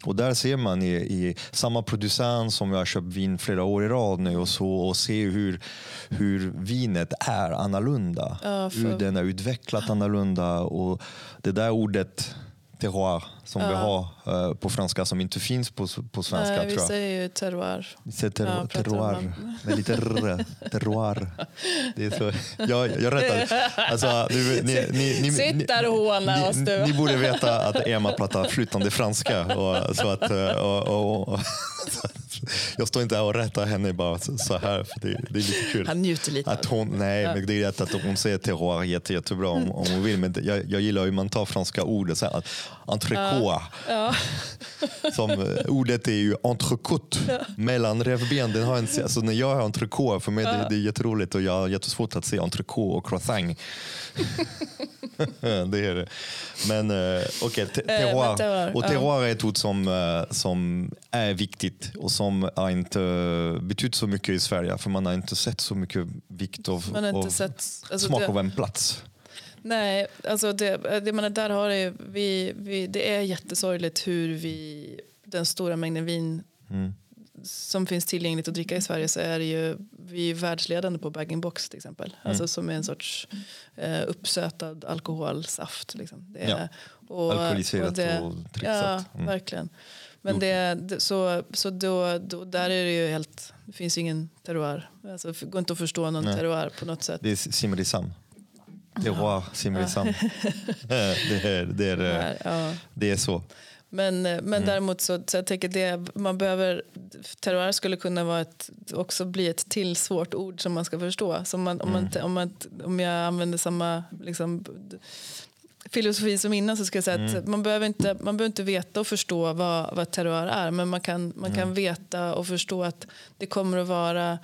S1: Och där ser man i, i, samma producent som jag har köpt vin flera år i rad nu och så och ser hur, hur vinet är annorlunda. Hur den är utvecklat annorlunda och det där ordet terroir som ja. vi har uh, på franska som inte finns på, på svenska.
S2: Nej, vi säger ju terroir.
S1: Vi säger terroir, ja, terroir med lite r. Terroir. Det är så. Jag, jag rättar. Alltså, ni, ni, ni, ni,
S2: Sitt där och håna oss
S1: du. Ni borde veta att Emma pratar flytande franska. Och, så att, eh, och, och, och jag står inte här och rättar henne bara så här, för det, det är lite kul.
S2: Han njuter lite
S1: att hon, Nej, ja. men det är rätt att hon säger terroir jätte, jättebra om, om hon vill. Men jag, jag gillar hur man tar franska ord, så här, entrecote. Ja. Som, eh, ordet är ju entrecote, ja. mellan revben. Den har en, alltså när jag har entrecote, för mig ja. det, det är jätteroligt och jag har jättesvårt att se entrecote och croissant. det är det. Men uh, okej, okay, terroir. och terroir är ett ord som, som är viktigt och som har inte betytt så mycket i Sverige. För man har inte sett så mycket vikt av, av sett, alltså smak det, av en plats.
S2: Nej, alltså det, det man där har är, vi, vi, det är jättesorgligt hur vi, den stora mängden vin mm. som finns tillgängligt att dricka i Sverige så är det ju, vi är världsledande på bag-in-box till exempel. Mm. Alltså som är en sorts eh, uppsötad alkoholsaft. Liksom. Det är,
S1: ja. och, Alkoholiserat och, det, och
S2: dricksat. Ja, mm. verkligen. Men det, så, så då, då, där är det ju helt, det finns ingen terroir. Alltså, det går inte att förstå någon Nej. terroir på något sätt.
S1: Det är simrisam. Terroir, simrisam. det, är, det, är, ja. det är så.
S2: Men, men mm. däremot så, så jag tänker det, man behöver, terroir skulle kunna vara ett, också bli ett till svårt ord som man ska förstå. Så man, om, man, mm. om, man, om jag använder samma liksom, filosofi som innan så ska jag säga mm. att man behöver, inte, man behöver inte veta och förstå vad, vad terroir är men man kan, man mm. kan veta och förstå att det kommer att vara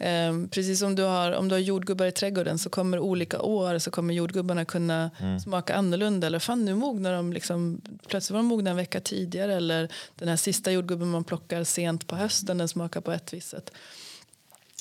S2: Um, precis som du har, om du har jordgubbar i trädgården så kommer olika år så kommer jordgubbarna kunna mm. smaka annorlunda. Eller fan nu mognar de liksom, plötsligt var de mogna en vecka tidigare. Eller den här sista jordgubben man plockar sent på hösten den smakar på ett visst sätt.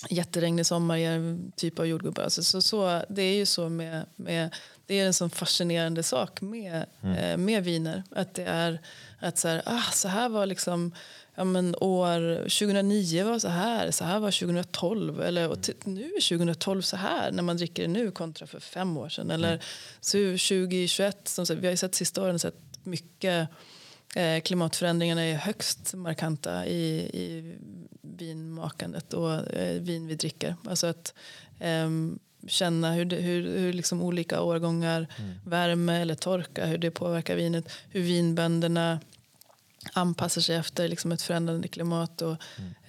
S2: Jätteregnig sommar ger en typ av jordgubbar. Alltså, så, så, det är ju så med, med det är en sån fascinerande sak med, mm. eh, med viner. Att det är att så här, ah, så här var liksom ja, men år 2009 var så här, så här var 2012 eller och nu är 2012 så här när man dricker det nu kontra för fem år sedan. Eller mm. så 2021, som vi har ju sett sista åren sett mycket eh, klimatförändringarna är högst markanta i, i vinmakandet och eh, vin vi dricker. Alltså att eh, känna hur, det, hur, hur liksom olika årgångar, mm. värme eller torka, hur det påverkar vinet. Hur vinbönderna anpassar sig efter liksom ett förändrande klimat. Och,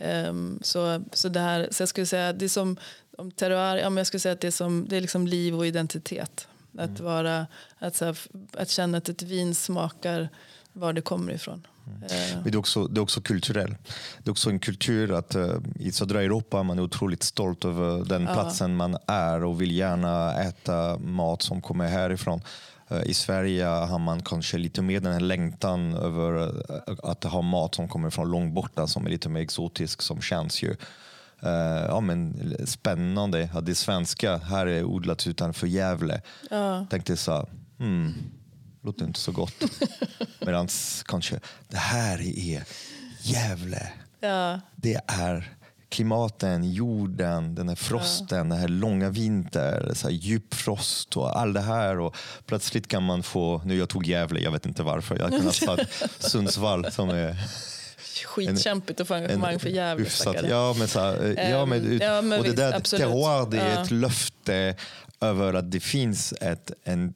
S2: mm. um, så, så, det här, så jag skulle säga, det är som om terroir, ja, men jag skulle säga att det är, som, det är liksom liv och identitet. Att, mm. vara, att, här, att känna att ett vin smakar var det kommer ifrån.
S1: Mm. Uh. Men det, är också, det är också kulturellt. Det är också en kultur att uh, i södra Europa man är otroligt stolt över den platsen man är och vill gärna äta mat som kommer härifrån. Eh, I Sverige har man kanske lite mer den här längtan över eh, att ha mat som kommer från långt borta som är lite mer exotisk som känns ju ja, men, spännande att det svenska här är odlat utanför Gävle. Ja. Tänkte så hmm, låter inte så gott. Medan kanske, det här är Gävle. Ja. Det är klimaten, jorden, den här frosten, ja. den här långa vintern, så här djup frost och allt det här. Och plötsligt kan man få, nu jag tog Gävle, jag vet inte varför, jag kunde ha tagit Sundsvall som är
S2: Skitkämpigt att få engagemang för Gävle.
S1: Ja, men, så här, ja, men, um, ja, men och visst, det där terroir, det är ja. ett löfte över att det finns ett, en,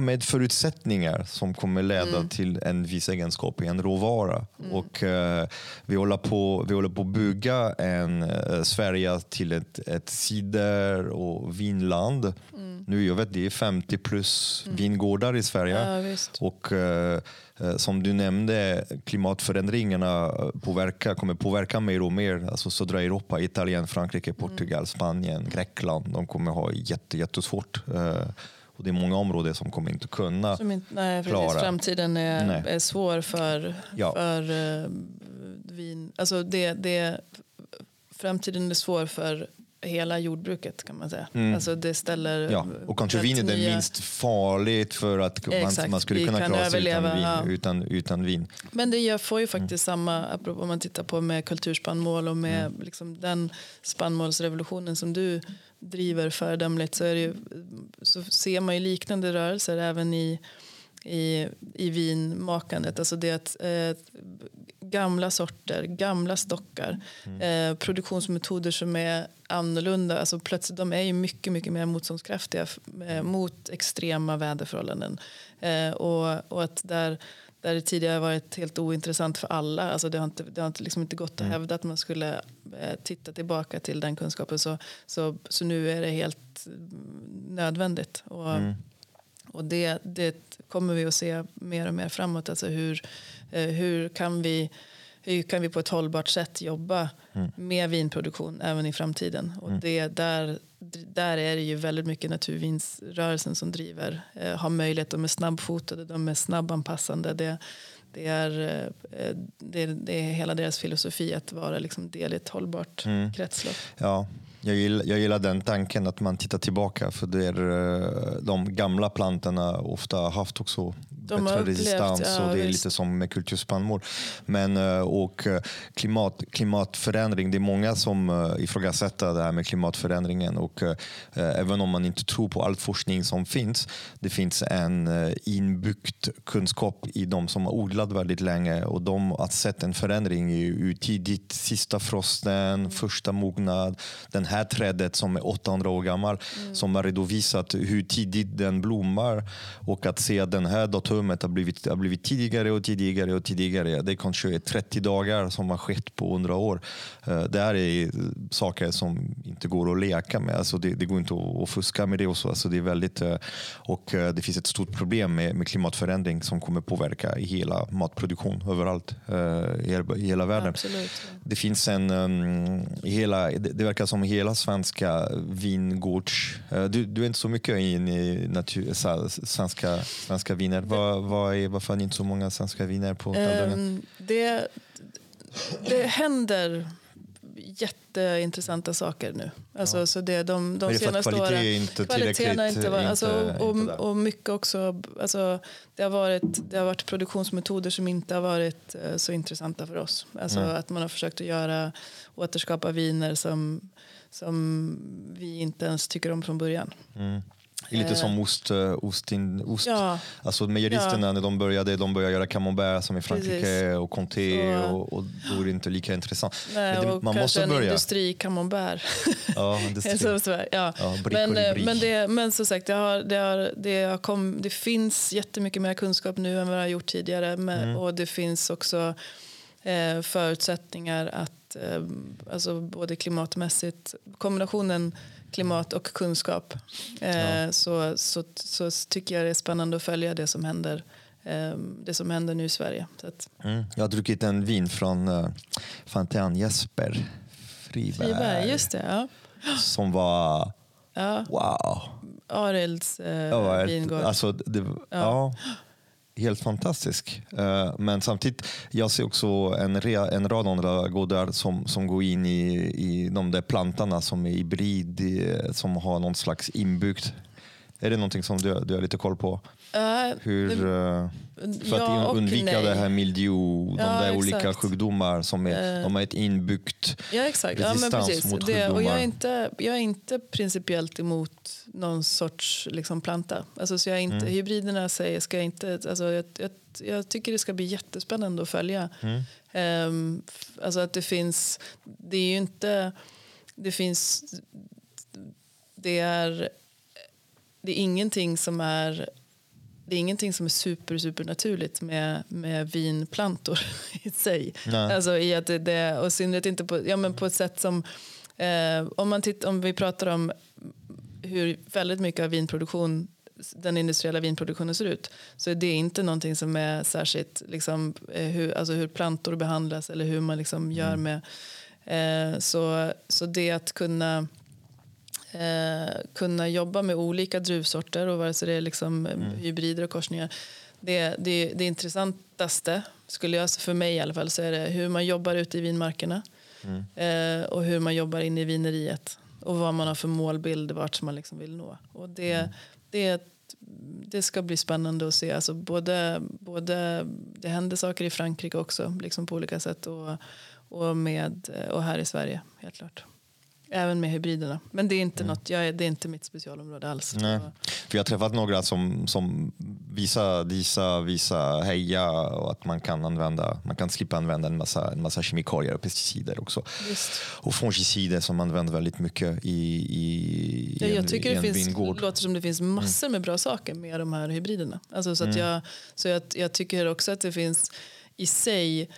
S1: med förutsättningar som kommer leda mm. till en viss egenskap i en råvara. Mm. Och, uh, vi, håller på, vi håller på att bygga en, uh, Sverige till ett, ett cider och vinland. Mm. Nu, jag vet, det är 50 plus mm. vingårdar i Sverige.
S2: Ja,
S1: och uh, som du nämnde, klimatförändringarna påverkar, kommer påverka mer och mer. Alltså södra Europa, Italien, Frankrike, Portugal, mm. Spanien, Grekland. De kommer ha jätte, jättesvårt. Och det är många områden som kommer inte kunna som inte,
S2: nej,
S1: klara.
S2: Framtiden är, är svår för, ja. för uh, vin. Alltså det, det, framtiden är svår för hela jordbruket kan man säga. Mm. Alltså det ställer
S1: ja, och kanske vin är det minst farligt för att man, man skulle kunna klara sig utan vin, ja. utan, utan vin.
S2: Men det får ju faktiskt mm. samma, apropå om man tittar på med kulturspannmål och med mm. liksom den spannmålsrevolutionen som du driver föredömligt så, är ju, så ser man ju liknande rörelser även i, i, i vinmakandet. Alltså det att eh, gamla sorter, gamla stockar, mm. eh, produktionsmetoder som är annorlunda. Alltså plötsligt, de är ju mycket, mycket mer motståndskraftiga eh, mot extrema väderförhållanden. Eh, och, och att där där det tidigare varit helt ointressant för alla. Alltså det har inte, det har inte, liksom inte gått att mm. hävda att man skulle eh, titta tillbaka till den kunskapen. Så, så, så nu är det helt nödvändigt. Och, mm. och det, det kommer vi att se mer och mer framåt. Alltså hur, eh, hur kan vi hur kan vi på ett hållbart sätt jobba mm. med vinproduktion även i framtiden. Och mm. det, där, där är det ju väldigt mycket naturvinsrörelsen som driver. Eh, har möjlighet, de är snabbfotade, de är snabbanpassande. Det, det är, eh, det, det, är hela deras filosofi att vara liksom del i ett hållbart mm. kretslopp.
S1: Ja, jag gillar, jag gillar den tanken att man tittar tillbaka för det är eh, de gamla plantorna ofta haft också de bättre resistans ja, och det är lite som med kulturspannmål. Men eh, och eh, klimat, klimatförändring, det är många som ifrågasätter det här med klimatförändringen och även om man inte tror på all forskning som finns, det finns en inbyggd kunskap i de som har odlat väldigt länge och de har sett en förändring i tidigt, sista frosten, mm. första mognad, den här trädet som är 800 år gammal mm. som har redovisat hur tidigt den blommar och att se att den här datumet har blivit, har blivit tidigare och tidigare och tidigare. Det kanske är 30 dagar som har skett på 100 år. Eh, det här är saker som inte går att leka med. Alltså det, det går inte att, fuska med det. Och så. Alltså det, är väldigt, eh, och eh, det finns ett stort problem med, med klimatförändring som kommer påverka hela matproduktion överallt i hela världen.
S2: Absolut.
S1: Det finns en, um, hela, det, det verkar som hela hela svenska vingårds... Eh, du, du är inte så mycket in i natur, svenska, svenska viner. Var, var är, varför har ni inte så många svenska viner på um,
S2: det, det händer jätteintressanta saker nu. Alltså, ja. så det, de, de senaste åren...
S1: Är inte kvaliteten har inte varit... Alltså,
S2: och, och, och, mycket också... Alltså, det, har varit, det har varit produktionsmetoder som inte har varit uh, så intressanta för oss. Alltså, att man har försökt att göra, återskapa viner som som vi inte ens tycker om från början.
S1: Mm. Lite eh. som ost, eh, ostin, ost. Ja. Alltså mejeristerna ja. när de började, de började göra camembert som i Frankrike Precis. och comté och, och, då är det inte lika intressant.
S2: Nej, det, man måste en börja. industri camembert.
S1: Ja, industri. så, så,
S2: ja. ja men, eh, men, det, men som sagt, det, har, det, har, det, har kom, det finns jättemycket mer kunskap nu än vad det har gjort tidigare. Men, mm. Och det finns också eh, förutsättningar att eh, alltså både klimatmässigt, kombinationen klimat och kunskap. Eh, ja. så, så, så tycker jag det är spännande att följa det som händer eh, det som händer nu i Sverige.
S1: Mm. Jag har druckit en vin från uh, Fontaine Jesper Friberg.
S2: Friberg just det, ja.
S1: Som var
S2: ja.
S1: wow.
S2: Arilds eh, vingård.
S1: Alltså, det, ja. ja. Helt fantastisk. Uh, men samtidigt, jag ser också en, rea, en rad andra gårdar som, som går in i, i de där plantorna som är hybrid, som har någon slags inbyggt. Är det någonting som du, du har lite koll på? Uh, Hur, det, för ja att undvika det här mildew, de ja, där exakt. olika sjukdomar som är, uh, de har ett inbyggt
S2: ja, exakt. resistans ja, mot det, sjukdomar. Och jag, är inte, jag är inte principiellt emot någon sorts liksom, planta. Alltså, så jag inte, mm. Hybriderna säger, ska jag inte... Alltså, jag, jag, jag tycker det ska bli jättespännande att följa. Mm. Um, alltså att det finns... Det är ju inte... Det finns... Det är, det är ingenting som är det är ingenting som är super, super naturligt med, med vinplantor i sig. Nej. Alltså i att det, det, och synnerhet inte på, ja, men på ett sätt som eh, om, man titt, om vi pratar om hur väldigt mycket av vinproduktion den industriella vinproduktionen ser ut så är det inte någonting som är särskilt liksom, eh, hur, alltså hur plantor behandlas eller hur man liksom gör mm. med eh, så, så det att kunna eh, kunna jobba med olika druvsorter och vare sig det är liksom mm. hybrider och korsningar. Det, det, det intressantaste, skulle jag, för mig i alla fall, så är det hur man jobbar ute i vinmarkerna mm. eh, och hur man jobbar inne i vineriet och vad man har för målbild vart man liksom vill nå. Och det, mm. det, det ska bli spännande att se. Alltså både, både, det händer saker i Frankrike också liksom på olika sätt och, och, med, och här i Sverige, helt klart. Även med hybriderna. Men det är inte, mm. något, jag, det är inte mitt specialområde alls.
S1: Nej. För jag har träffat några som, som visar, visar, visar heja och att man kan, använda, man kan slippa använda en massa, en massa kemikalier och pesticider också. Just. Och fungicider som används väldigt mycket i, i,
S2: ja,
S1: i
S2: jag tycker en, det finns, vingård. låter som det finns mm. massor med bra saker med de här hybriderna. Alltså så att mm. jag, så jag, jag tycker också att det finns i sig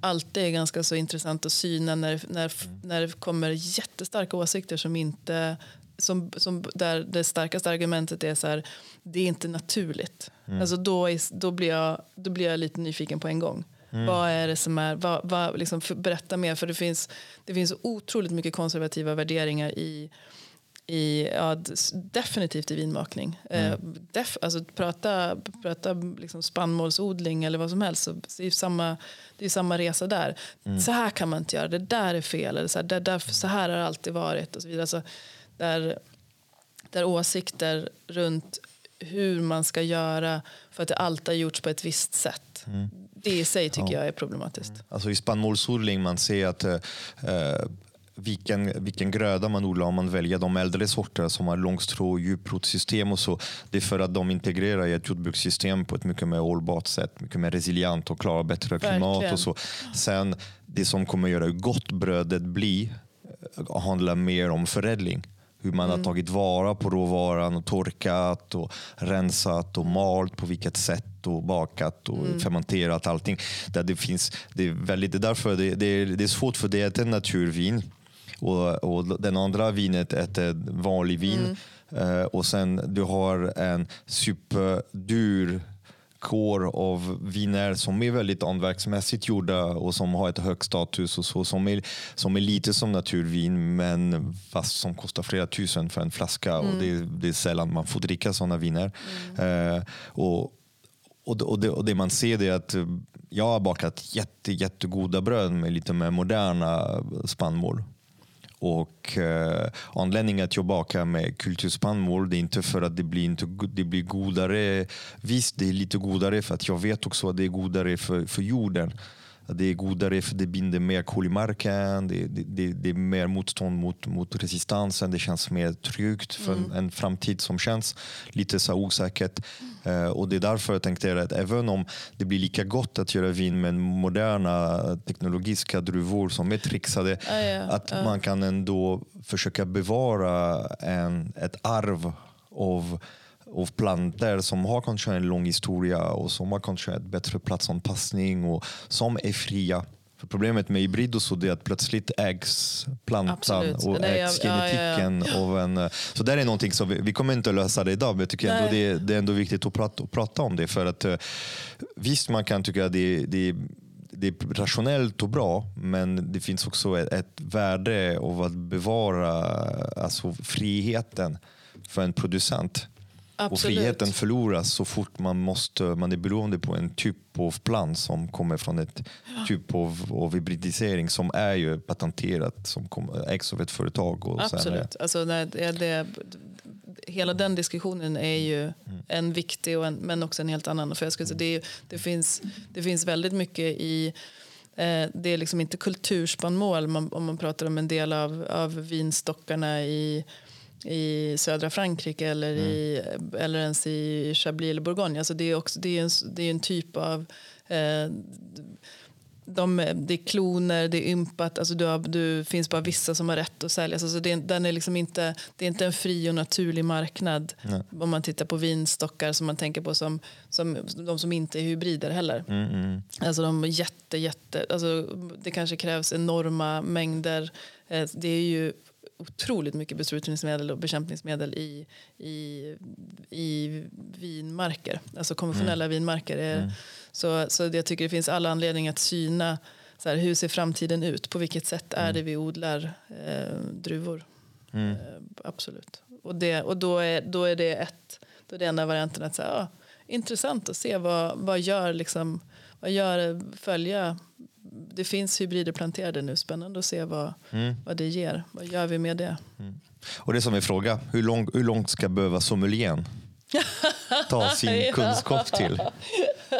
S2: alltid är ganska så intressant att syna när, när, mm. när det kommer jättestarka åsikter som inte som, som där det starkaste argumentet är så här, det är inte naturligt. Mm. Alltså då, är, då, blir jag, då blir jag lite nyfiken på en gång. Mm. Vad är det som är, vad, vad, liksom för, berätta mer för det finns, det finns otroligt mycket konservativa värderingar i i, ja, definitivt i vinmakning. Mm. Eh, def, alltså, prata prata liksom spannmålsodling eller vad som helst. Så det, är samma, det är samma resa där. Mm. Så här kan man inte göra, det där är fel. Eller så, här, det där, så här har det alltid varit. Och så vidare. Alltså, där, där åsikter runt hur man ska göra för att det alltid har gjorts på ett visst sätt. Mm. Det i sig tycker ja. jag är problematiskt.
S1: Alltså I spannmålsodling man ser att eh, vilken, vilken gröda man odlar om man väljer de äldre sorter som har långstrå och djuprotsystem och så. Det är för att de integrerar i ett jordbrukssystem på ett mycket mer hållbart sätt, mycket mer resilient och klarar bättre klimat Verkligen. och så. Sen det som kommer göra hur gott brödet blir eh, handlar mer om förädling. Hur man mm. har tagit vara på råvaran och torkat och rensat och malt på vilket sätt och bakat och mm. fermenterat allting. Där det, finns, det, är väldigt, det är därför det, det, är, det är svårt för det är ett naturvin och, och den andra vinet är ett vanlig vin. Mm. Uh, och sen du har en superdyr kår av viner som är väldigt hantverksmässigt gjorda och som har ett hög status och så, som, är, som är lite som naturvin men fast som kostar flera tusen för en flaska mm. och det, det, är sällan man får dricka sådana viner. Mm. Uh, och, och, och, det, och det man ser är att jag har bakat jätte, jättegoda bröd med lite mer moderna spannmål. Och eh, anledningen att jag bakar med kulturspannmål det är inte för att det blir, inte, det blir godare. Visst, det är lite godare för att jag vet också att det är godare för, för jorden. Det är godare för det binder mer kol i marken, det, det, det, är mer motstånd mot, mot resistansen, det känns mer tryggt för mm. en framtid som känns lite så osäkert. Uh, och det är därför jag tänkte att även om det blir lika gott att göra vin med moderna teknologiska druvor som är trixade, ah, ja. att ah. man kan ändå försöka bevara en, ett arv av av planter som har kanske en lång historia och som har kanske ett bättre platsanpassning och som är fria. För problemet med hybrid och så är att plötsligt ägs plantan Absolut. och ägs genetiken. Ja, ja, Av en, så det är någonting som vi, vi kommer inte att lösa det idag, men jag tycker ändå det, det, är ändå viktigt att prata, att prata om det. För att eh, Visst, man kan tycka att det, det det är rationellt och bra, men det finns också ett, ett värde av att bevara alltså, friheten för en producent. Absolut. Och friheten förloras så fort man, måste, man är beroende på en typ av plan som kommer från ett ja. typ av, av hybridisering som är ju patenterat, som ägs av ett företag. Och
S2: Absolut. Alltså, det, det, hela den diskussionen är ju mm. en viktig och en, men också en helt annan. För jag skulle säga, det, det, finns, det finns väldigt mycket i eh, det är liksom inte kulturspannmål om man pratar om en del av, av vinstockarna i i södra Frankrike eller, mm. i, eller ens i Chablis eller Bourgogne. Alltså det, är också, det, är en, det är en typ av... Eh, de, det är kloner, det är ympat, alltså du har, du finns bara vissa som har rätt att sälja. Alltså det, den är liksom inte, det är inte en fri och naturlig marknad Nej. om man tittar på vinstockar som man tänker på som, som de som inte är hybrider heller. Mm, mm. Alltså de är jätte, jätte, alltså det kanske krävs enorma mängder. Eh, det är ju otroligt mycket besprutningsmedel och bekämpningsmedel i, i, i vinmarker, alltså konventionella mm. vinmarker. Mm. så, så jag tycker det finns alla anledning att syna så här, hur ser framtiden ut? På vilket sätt är mm. det vi odlar eh, druvor? Mm. Eh, absolut. Och, det, och då, är, då är det ett, då är det enda varianten att säga, ah, intressant att se vad, vad gör liksom, vad gör följa det finns hybrider planterade nu. Spännande att se vad, mm. vad det ger. Vad gör vi med det?
S1: Mm. Och det som är fråga, hur, lång, hur långt ska behöva sommelieren ta sin kunskap till?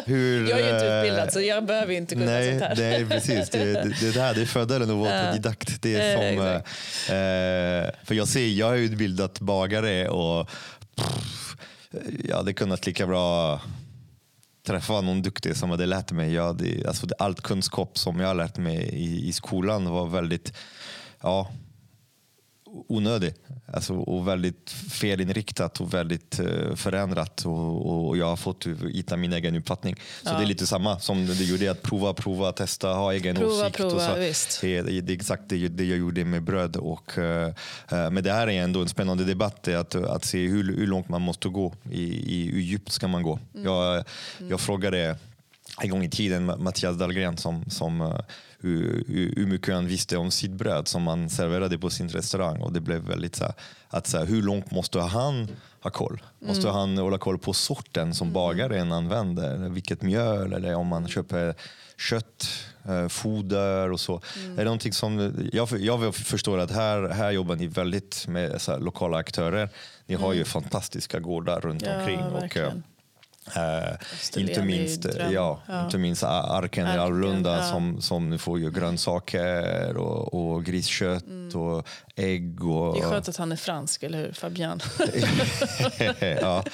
S2: Hur, jag är inte utbildad så jag behöver inte kunna
S1: nej,
S2: sånt här.
S1: Nej, precis. Det, det, det, där, det är fördelen att vara autodidakt. Det är som, eh, för jag ser, jag är utbildat bagare och pff, jag hade kunnat lika bra träffa någon duktig som hade lärt mig. Jag hade, alltså, allt kunskap som jag lärt mig i, i skolan var väldigt ja, onödig. Alltså, och väldigt felinriktat och väldigt uh, förändrat. Och, och, jag har fått hitta min egen uppfattning. Så ja. det är lite samma som du gjorde, att prova, prova, testa, ha egen
S2: prova,
S1: åsikt.
S2: Prova,
S1: och så.
S2: Visst.
S1: Det, är exakt det, det jag gjorde med bröd. Och, uh, uh, men det här är ändå en spännande debatt, att, att se hur, hur långt man måste gå. I, i, hur djupt ska man gå? Mm. Jag, jag mm. frågade en gång i tiden Mattias Dahlgren som, som hur, hur mycket han visste om sitt bröd som man serverade på sin restaurang. Och det blev väldigt så här, att så här, hur långt måste han ha koll? Måste mm. han hålla koll på sorten som mm. bagaren använder? Vilket mjöl eller om man köper kött, eh, foder och så. Mm. Är det någonting som, jag, jag förstår att här, här jobbar ni väldigt med så här, lokala aktörer. Ni har ju mm. fantastiska gårdar runt ja, omkring. Och, eh, Uh, inte, minst, ja, ja, inte minst Arken i Alrunda ja. som, som nu får ju grönsaker och, och griskött mm. och ägg. Och,
S2: det är skönt att han är fransk, eller hur Fabian?
S1: ja.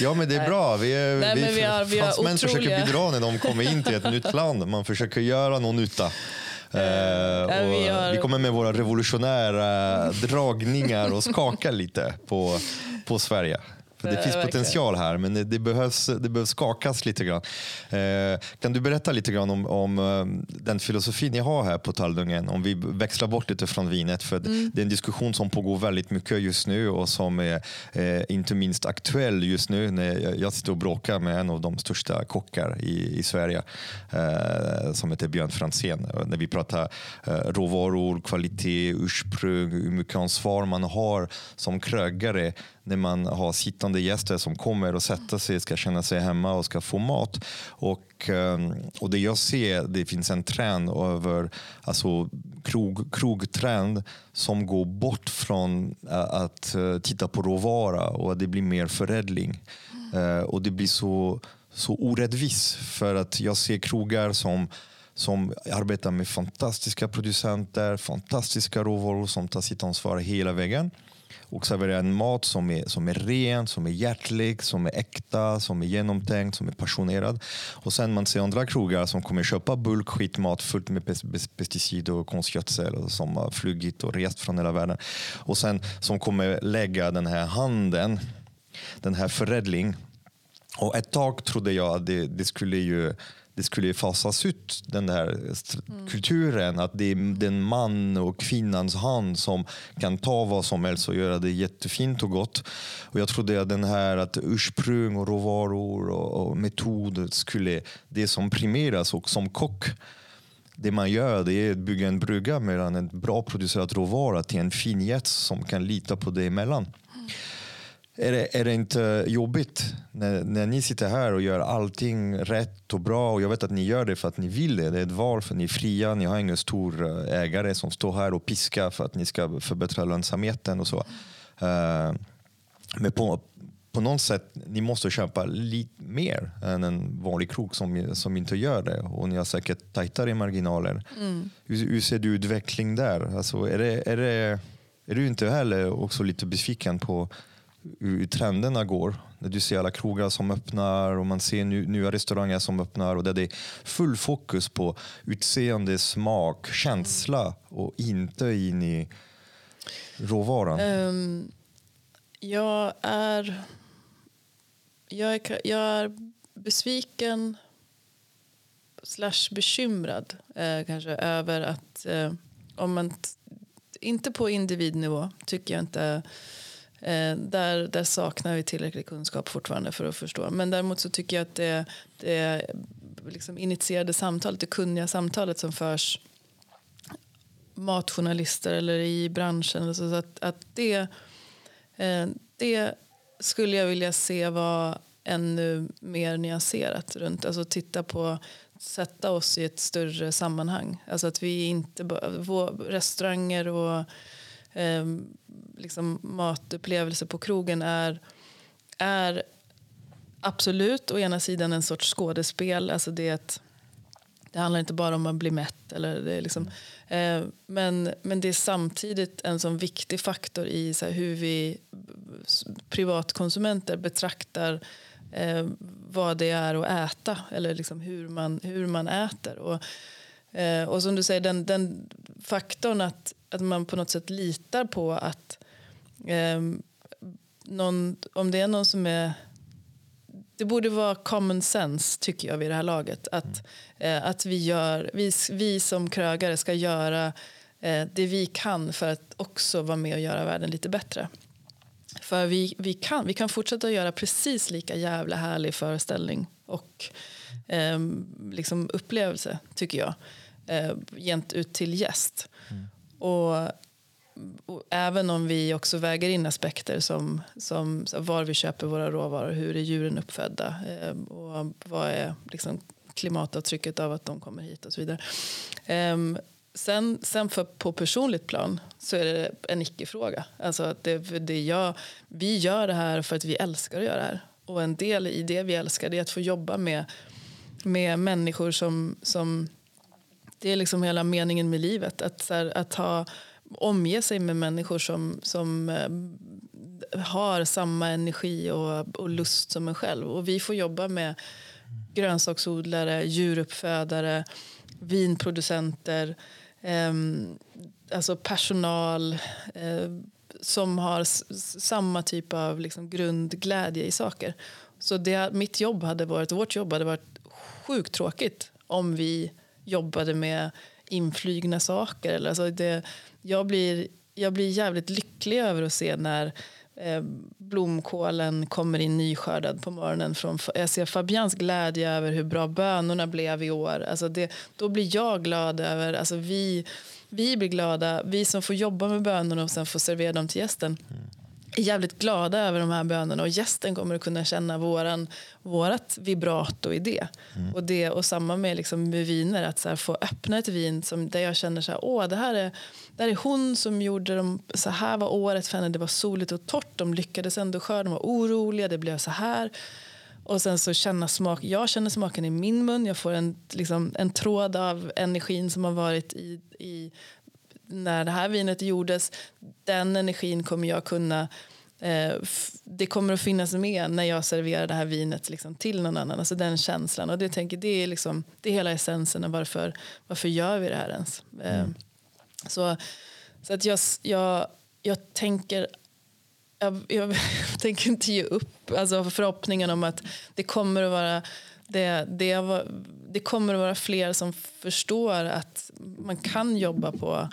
S1: ja, men det är bra. Vi, är, Nej, vi, vi, har, vi har otroliga... försöker bidra när de kommer in till ett nytt land. Man försöker göra någon nytta. Uh, vi, har... vi, kommer med våra revolutionära dragningar och skakar lite på, på Sverige. Det finns potential här, men det, det, behövs, det behövs skakas lite grann. Eh, kan du berätta lite grann om, om eh, den filosofi ni har här på Taldungen? Om vi växlar bort lite från vinet. För mm. Det är en diskussion som pågår väldigt mycket just nu och som är eh, inte minst aktuell just nu. När jag sitter och bråkar med en av de största kockar i, i Sverige eh, som heter Björn Franzén. När vi pratar eh, råvaror, kvalitet, ursprung, hur mycket ansvar man har som krögare när man har sittande gäster som kommer och sätter sig, ska känna sig hemma och ska få mat. Och, ehm, och det jag ser, det finns en trend över alltså krog, krogtrend som går bort från att eh, titta på råvara och att det blir mer förädling. Mm. Och det blir så, så orättvis för att jag ser krogar som som arbetar med fantastiska producenter, fantastiska råvaror som tar sitt ansvar hela vägen och servera en mat som är, som är ren, som är hjärtlig, som är äkta, som är genomtänkt, som är passionerad. Och sen man ser andra krogar som kommer köpa bulkskitmat fullt med pesticid och konstgödsel och som har flugit och rest från hela världen. Och sen som kommer lägga den här handeln, den här förädling. Och ett tag trodde jag att det, det skulle ju det skulle fasas ut den där mm. kulturen. Att det är den man och kvinnans hand som kan ta vad som helst och göra det jättefint och gott. Och jag trodde att den här att ursprung och råvaror och, och metod skulle det som primeras och som kock det man gör det är att bygga en brygga mellan en bra producerad råvara till en fin gäst som kan lita på det emellan. Är det, är det inte jobbigt när, när ni sitter här och gör allting rätt och bra och jag vet att ni gör det för att ni vill det. Det är ett val för ni är fria. Ni har ingen stor eh, ägare som står här och piskar för att ni ska förbättra lönsamheten och så. Uh, men på, på något sätt, ni måste köpa lite mer än en vanlig krog som, som inte gör det. Och ni har säkert tajtare marginaler. Mm. Hur, hur, ser du utveckling där? Alltså, är, det, är, det, är du inte heller också lite besviken på hur trenderna går? När du ser alla krogar som öppnar och man ser nya restauranger som öppnar och där det är full fokus på utseende, smak, känsla och inte in i råvaran. Um,
S2: jag är jag är, jag är besviken slash bekymrad eh, kanske över att eh, om man inte på individnivå tycker jag inte eh, där, där saknar vi tillräcklig kunskap fortfarande för att förstå. Men däremot så tycker jag att det, det liksom initierade samtalet, det kunniga samtalet som förs matjournalister eller i branschen, alltså så att, att det, eh, det skulle jag vilja se var ännu mer nyanserat runt. Alltså titta på, sätta oss i ett större sammanhang. Alltså att vi inte bara, restauranger och eh, liksom matupplevelser på krogen är, är absolut å ena sidan en sorts skådespel. Alltså det, ett, det handlar inte bara om att bli mätt. Eller det är liksom, eh, men, men det är samtidigt en sån viktig faktor i så hur vi privatkonsumenter betraktar eh, vad det är att äta eller liksom hur, man, hur man äter. Och, eh, och som du säger, den, den faktorn att, att man på något sätt litar på att eh, någon, om det är någon som är det borde vara common sense tycker jag vid det här laget. Att, eh, att vi, gör, vi, vi som krögare ska göra eh, det vi kan för att också vara med och göra världen lite bättre. För vi, vi, kan, vi kan fortsätta göra precis lika jävla härlig föreställning och eh, liksom upplevelse, tycker jag, eh, gent ut till gäst. Mm. Och, och, även om vi också väger in aspekter som, som var vi köper våra råvaror, hur är djuren uppfödda eh, och vad är liksom, klimatavtrycket av att de kommer hit och så vidare. Um, Sen, sen för, på personligt plan så är det en icke-fråga. Alltså det, det jag, vi gör det här för att vi älskar att göra det här. Och en del i det vi älskar är att få jobba med, med människor som, som... Det är liksom hela meningen med livet. Att, här, att ha, omge sig med människor som, som eh, har samma energi och, och lust som en själv. Och vi får jobba med grönsaksodlare, djuruppfödare, vinproducenter eh, alltså personal eh, som har samma typ av liksom, grundglädje i saker. Så det, mitt jobb hade varit, vårt jobb hade varit sjukt tråkigt om vi jobbade med inflygna saker. Alltså det, jag, blir, jag blir jävligt lycklig över att se när eh, blomkålen kommer in nyskördad på morgonen. Från, jag ser Fabians glädje över hur bra bönorna blev i år. Alltså det, då blir jag glad över, alltså vi, vi blir glada, vi som får jobba med bönorna och sen får servera dem till gästen. Mm är jävligt glada över de här bönerna och gästen kommer att kunna känna våran, vårat vibrato i det. Mm. Och, det och samma med, liksom med viner, att här, få öppna ett vin som, där jag känner så här, åh det här är, det här är hon som gjorde dem, så här var året för henne, det var soligt och torrt, de lyckades ändå skörda, de var oroliga, det blev så här. Och sen så känna smak, jag känner smaken i min mun, jag får en, liksom, en tråd av energin som har varit i, i när det här vinet gjordes, den energin kommer jag kunna eh, det kommer att finnas med när jag serverar det här vinet liksom, till någon annan. Alltså den känslan. Och det, tänker, det, är liksom, det är hela essensen av varför, varför gör vi det här ens. Eh, mm. så, så att jag, jag, jag tänker jag, jag tänker inte ge upp alltså förhoppningen om att det kommer att vara det, det, det kommer att vara fler som förstår att man kan jobba på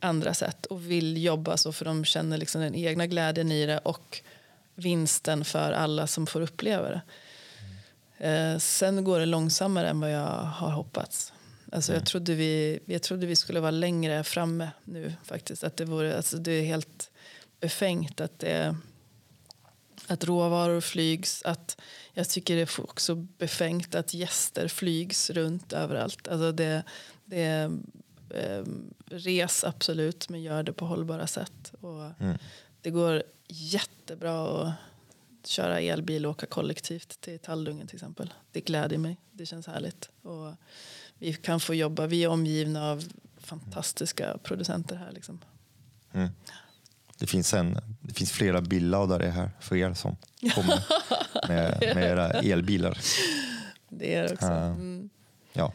S2: andra sätt och vill jobba så för de känner liksom den egna glädjen i det och vinsten för alla som får uppleva det. Eh, sen går det långsammare än vad jag har hoppats. Alltså jag, mm. trodde vi, jag trodde vi skulle vara längre framme nu faktiskt. Att det, vore, alltså det är helt befängt att det att råvaror flygs. Att jag tycker det är också befängt att gäster flygs runt överallt. Alltså det, det eh, res absolut, men gör det på hållbara sätt. Och mm. Det går jättebra att köra elbil och åka kollektivt till Talldungen till exempel. Det gläder mig. Det känns härligt. Och vi kan få jobba. Vi är omgivna av fantastiska producenter här. Liksom. Mm.
S1: Det finns, en, det finns flera billaddare här för er som kommer med, med era elbilar.
S2: Det är det också. Mm.
S1: Ja.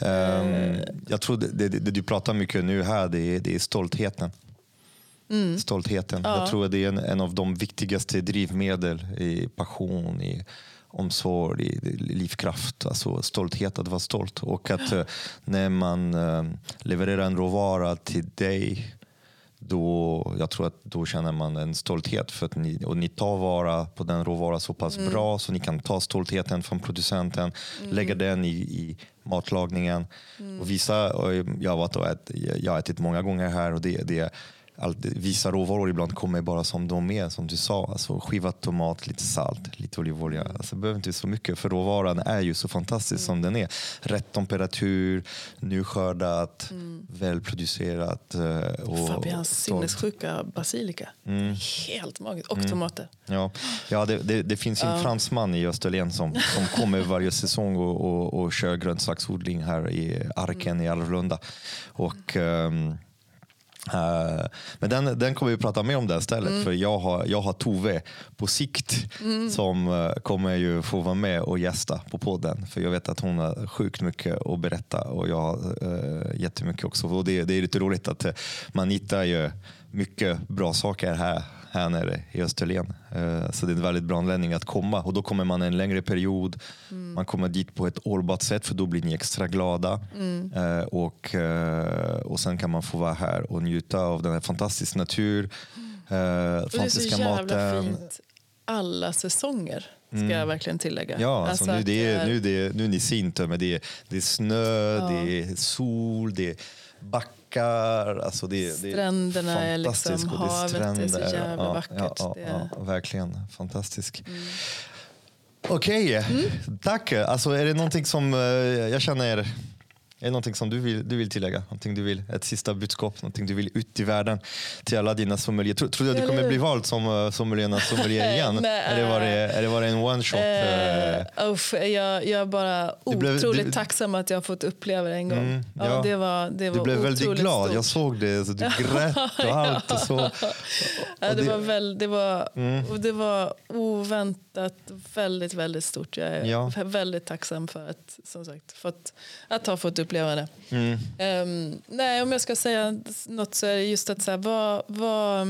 S1: Um, jag tror det, det, det, du pratar mycket nu här, det är, det är stoltheten. Mm. Stoltheten. Ja. Jag tror det är en, en, av de viktigaste drivmedel i passion, i omsorg, i livskraft. Alltså stolthet, att vara stolt. Och att uh, när man uh, levererar en råvara till dig då, jag tror att då känner man en stolthet för att ni, och ni tar vara på den råvaran så pass mm. bra så ni kan ta stoltheten från producenten, mm. lägga den i, i matlagningen. Mm. Och visa, och jag, har varit och ät, jag har ätit många gånger här och det, det allt, vissa råvaror ibland kommer bara som de är, som du sa. Alltså skivad tomat, lite salt, lite olivolja. Alltså, det behöver inte så mycket, för råvaran är ju så fantastisk mm. som den är. Rätt temperatur, nyskördat, mm. välproducerat.
S2: Eh, och, Fabians sinnessjuka basilika. Mm. Helt magiskt. Och mm. tomater.
S1: Ja, ja det, det, det finns en fransman i Österlen som, som kommer varje säsong och, och, och kör grönsaksodling här i Arken mm. i Alvlunda. Och, um, Uh, men den, den kommer vi prata mer om det stället mm. för jag har, jag har Tove på sikt mm. som uh, kommer ju få vara med och gästa på podden. För jag vet att hon har sjukt mycket att berätta och jag har uh, jättemycket också. Och det, det är lite roligt att man hittar ju mycket bra saker här här nere i Österlen. Eh, så det är en väldigt bra anledning att komma och då kommer man en längre period. Mm. Man kommer dit på ett hållbart sätt för då blir ni extra glada. Mm. Eh, och, eh, och sen kan man få vara här och njuta av den här fantastiska natur, mm. fantastiska maten. Det är så jävla fint
S2: alla säsonger. Ska mm. jag verkligen tillägga.
S1: Ja, alltså, nu, det är, nu, det är, nu är ni sint, men det är, det är snö, ja. det är sol, det är backar backar. Alltså det,
S2: Stränderna det är, är liksom, havet stränder. är så jävla ja, vackert. Ja,
S1: ja, ja, verkligen, fantastiskt. Mm. Okej, okay. mm. tack. Alltså, är det någonting som uh, jag känner är det någonting som du vill, du vill tillägga? Någonting du vill, ett sista budskap? Någonting du vill ut i världen till alla dina sommelier? Tror, tror du att du kommer bli vald som uh, sommeliernas sommelier igen? eller var det, är det bara en one shot?
S2: Uh, uff, jag, jag är bara otroligt blev, du, tacksam att jag har fått uppleva det en gång. Mm, ja. ja. det var, det var
S1: du blev väldigt glad, stort. jag såg det. Så du grät och allt. Och så.
S2: ja, det, var väl, det, var, mm. det var oväntat väldigt, väldigt stort. Jag är ja. väldigt tacksam för att, som sagt, fått, att ha fått uppleva det. Mm. Um, nej, om jag ska säga något så är det just att så här, var, var,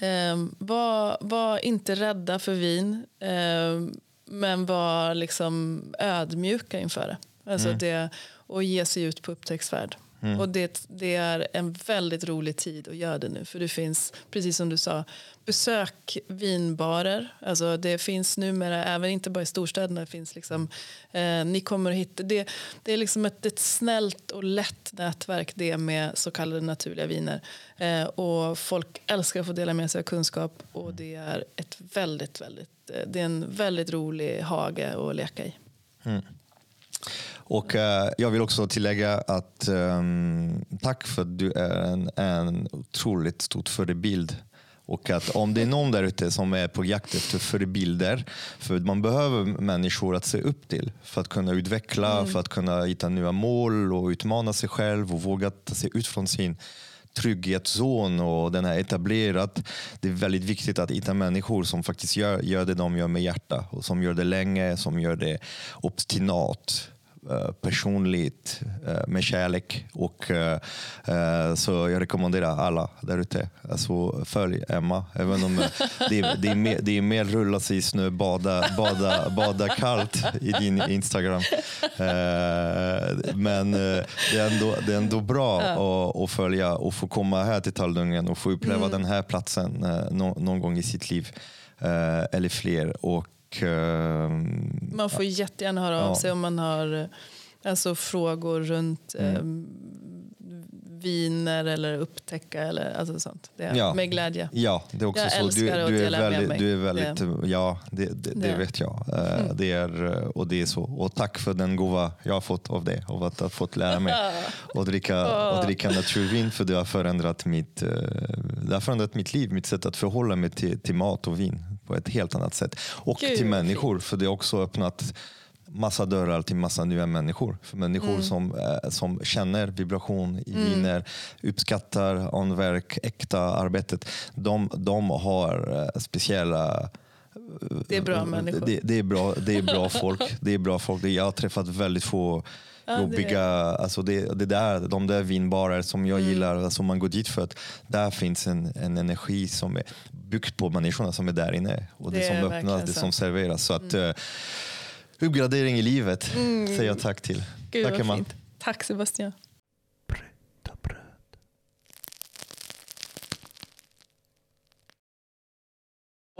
S2: um, var, var inte rädda för vin. Um, men var liksom ödmjuka inför det. Alltså mm. det och ge sig ut på upptäcktsfärd. Mm. Och det, det, är en väldigt rolig tid att göra det nu. För det finns, precis som du sa, besök vinbarer. Alltså det finns numera, även inte bara i storstäderna, det finns liksom, eh, ni kommer att hitta, det, det är liksom ett, ett snällt och lätt nätverk det med så kallade naturliga viner. Eh, och folk älskar att få dela med sig av kunskap och det är, ett väldigt, väldigt, eh, det är en väldigt rolig hage att leka i. Mm.
S1: Och uh, jag vill också tillägga att um, tack för att du är en, en otroligt stor förebild. Och att om det är någon där ute som är på jakt efter förebilder, för man behöver människor att se upp till för att kunna utveckla, mm. för att kunna hitta nya mål och utmana sig själv och våga ta sig ut från sin trygghetszon och den är etablerad. Det är väldigt viktigt att hitta människor som faktiskt gör, gör det de gör med hjärta och som gör det länge, som gör det obstinat. Eh, personligt eh, med kärlek. Och, eh, så jag rekommenderar alla där ute. Alltså, följ Emma. Även om det, är, det, är mer, det är mer rulla sig i snö, bada, bada, bada kallt i din Instagram. Men det är ändå, det är ändå bra att, att, följa och få komma här till Talldungen och få uppleva mm. den här platsen någon gång i sitt liv. Eller fler. Och
S2: Ehm, man får jättegärna höra av sig om man har alltså, frågor runt mm. eh, viner eller upptäcka eller alltså sånt. Det, ja. Med glädje.
S1: Ja, det är också jag så.
S2: du, du
S1: dela
S2: väldigt.
S1: Du är väldigt, det. Ja, det, det, det, vet jag. Eh, mm. Det är, och det är så. Och tack för den gåva jag har fått av det. Av att ha fått lära mig att dricka, att dricka naturvin. För det har, förändrat mitt, eh, det har förändrat mitt liv, mitt sätt att förhålla mig till, till mat och vin på ett helt annat sätt. Och Gud, till människor, för det har också öppnat massa dörrar till massa nya människor. För människor mm. som, eh, som känner vibration i mm. viner, uppskattar anverk, äkta arbetet. De, de har eh, speciella eh,
S2: det är bra människor.
S1: Det, det, är, bra, det är bra folk. Det är bra folk. Jag har träffat väldigt få ja, jobbiga, det alltså det, det där, de där vinbarer som jag mm. gillar, alltså man går dit för att där finns en, en energi som är byggt på människorna som är där inne och det, det som öppnas, det som serveras. Så att, mm uppgradering i livet mm. säger jag tack till.
S2: Gud, tack Emma. Tack Sebastian.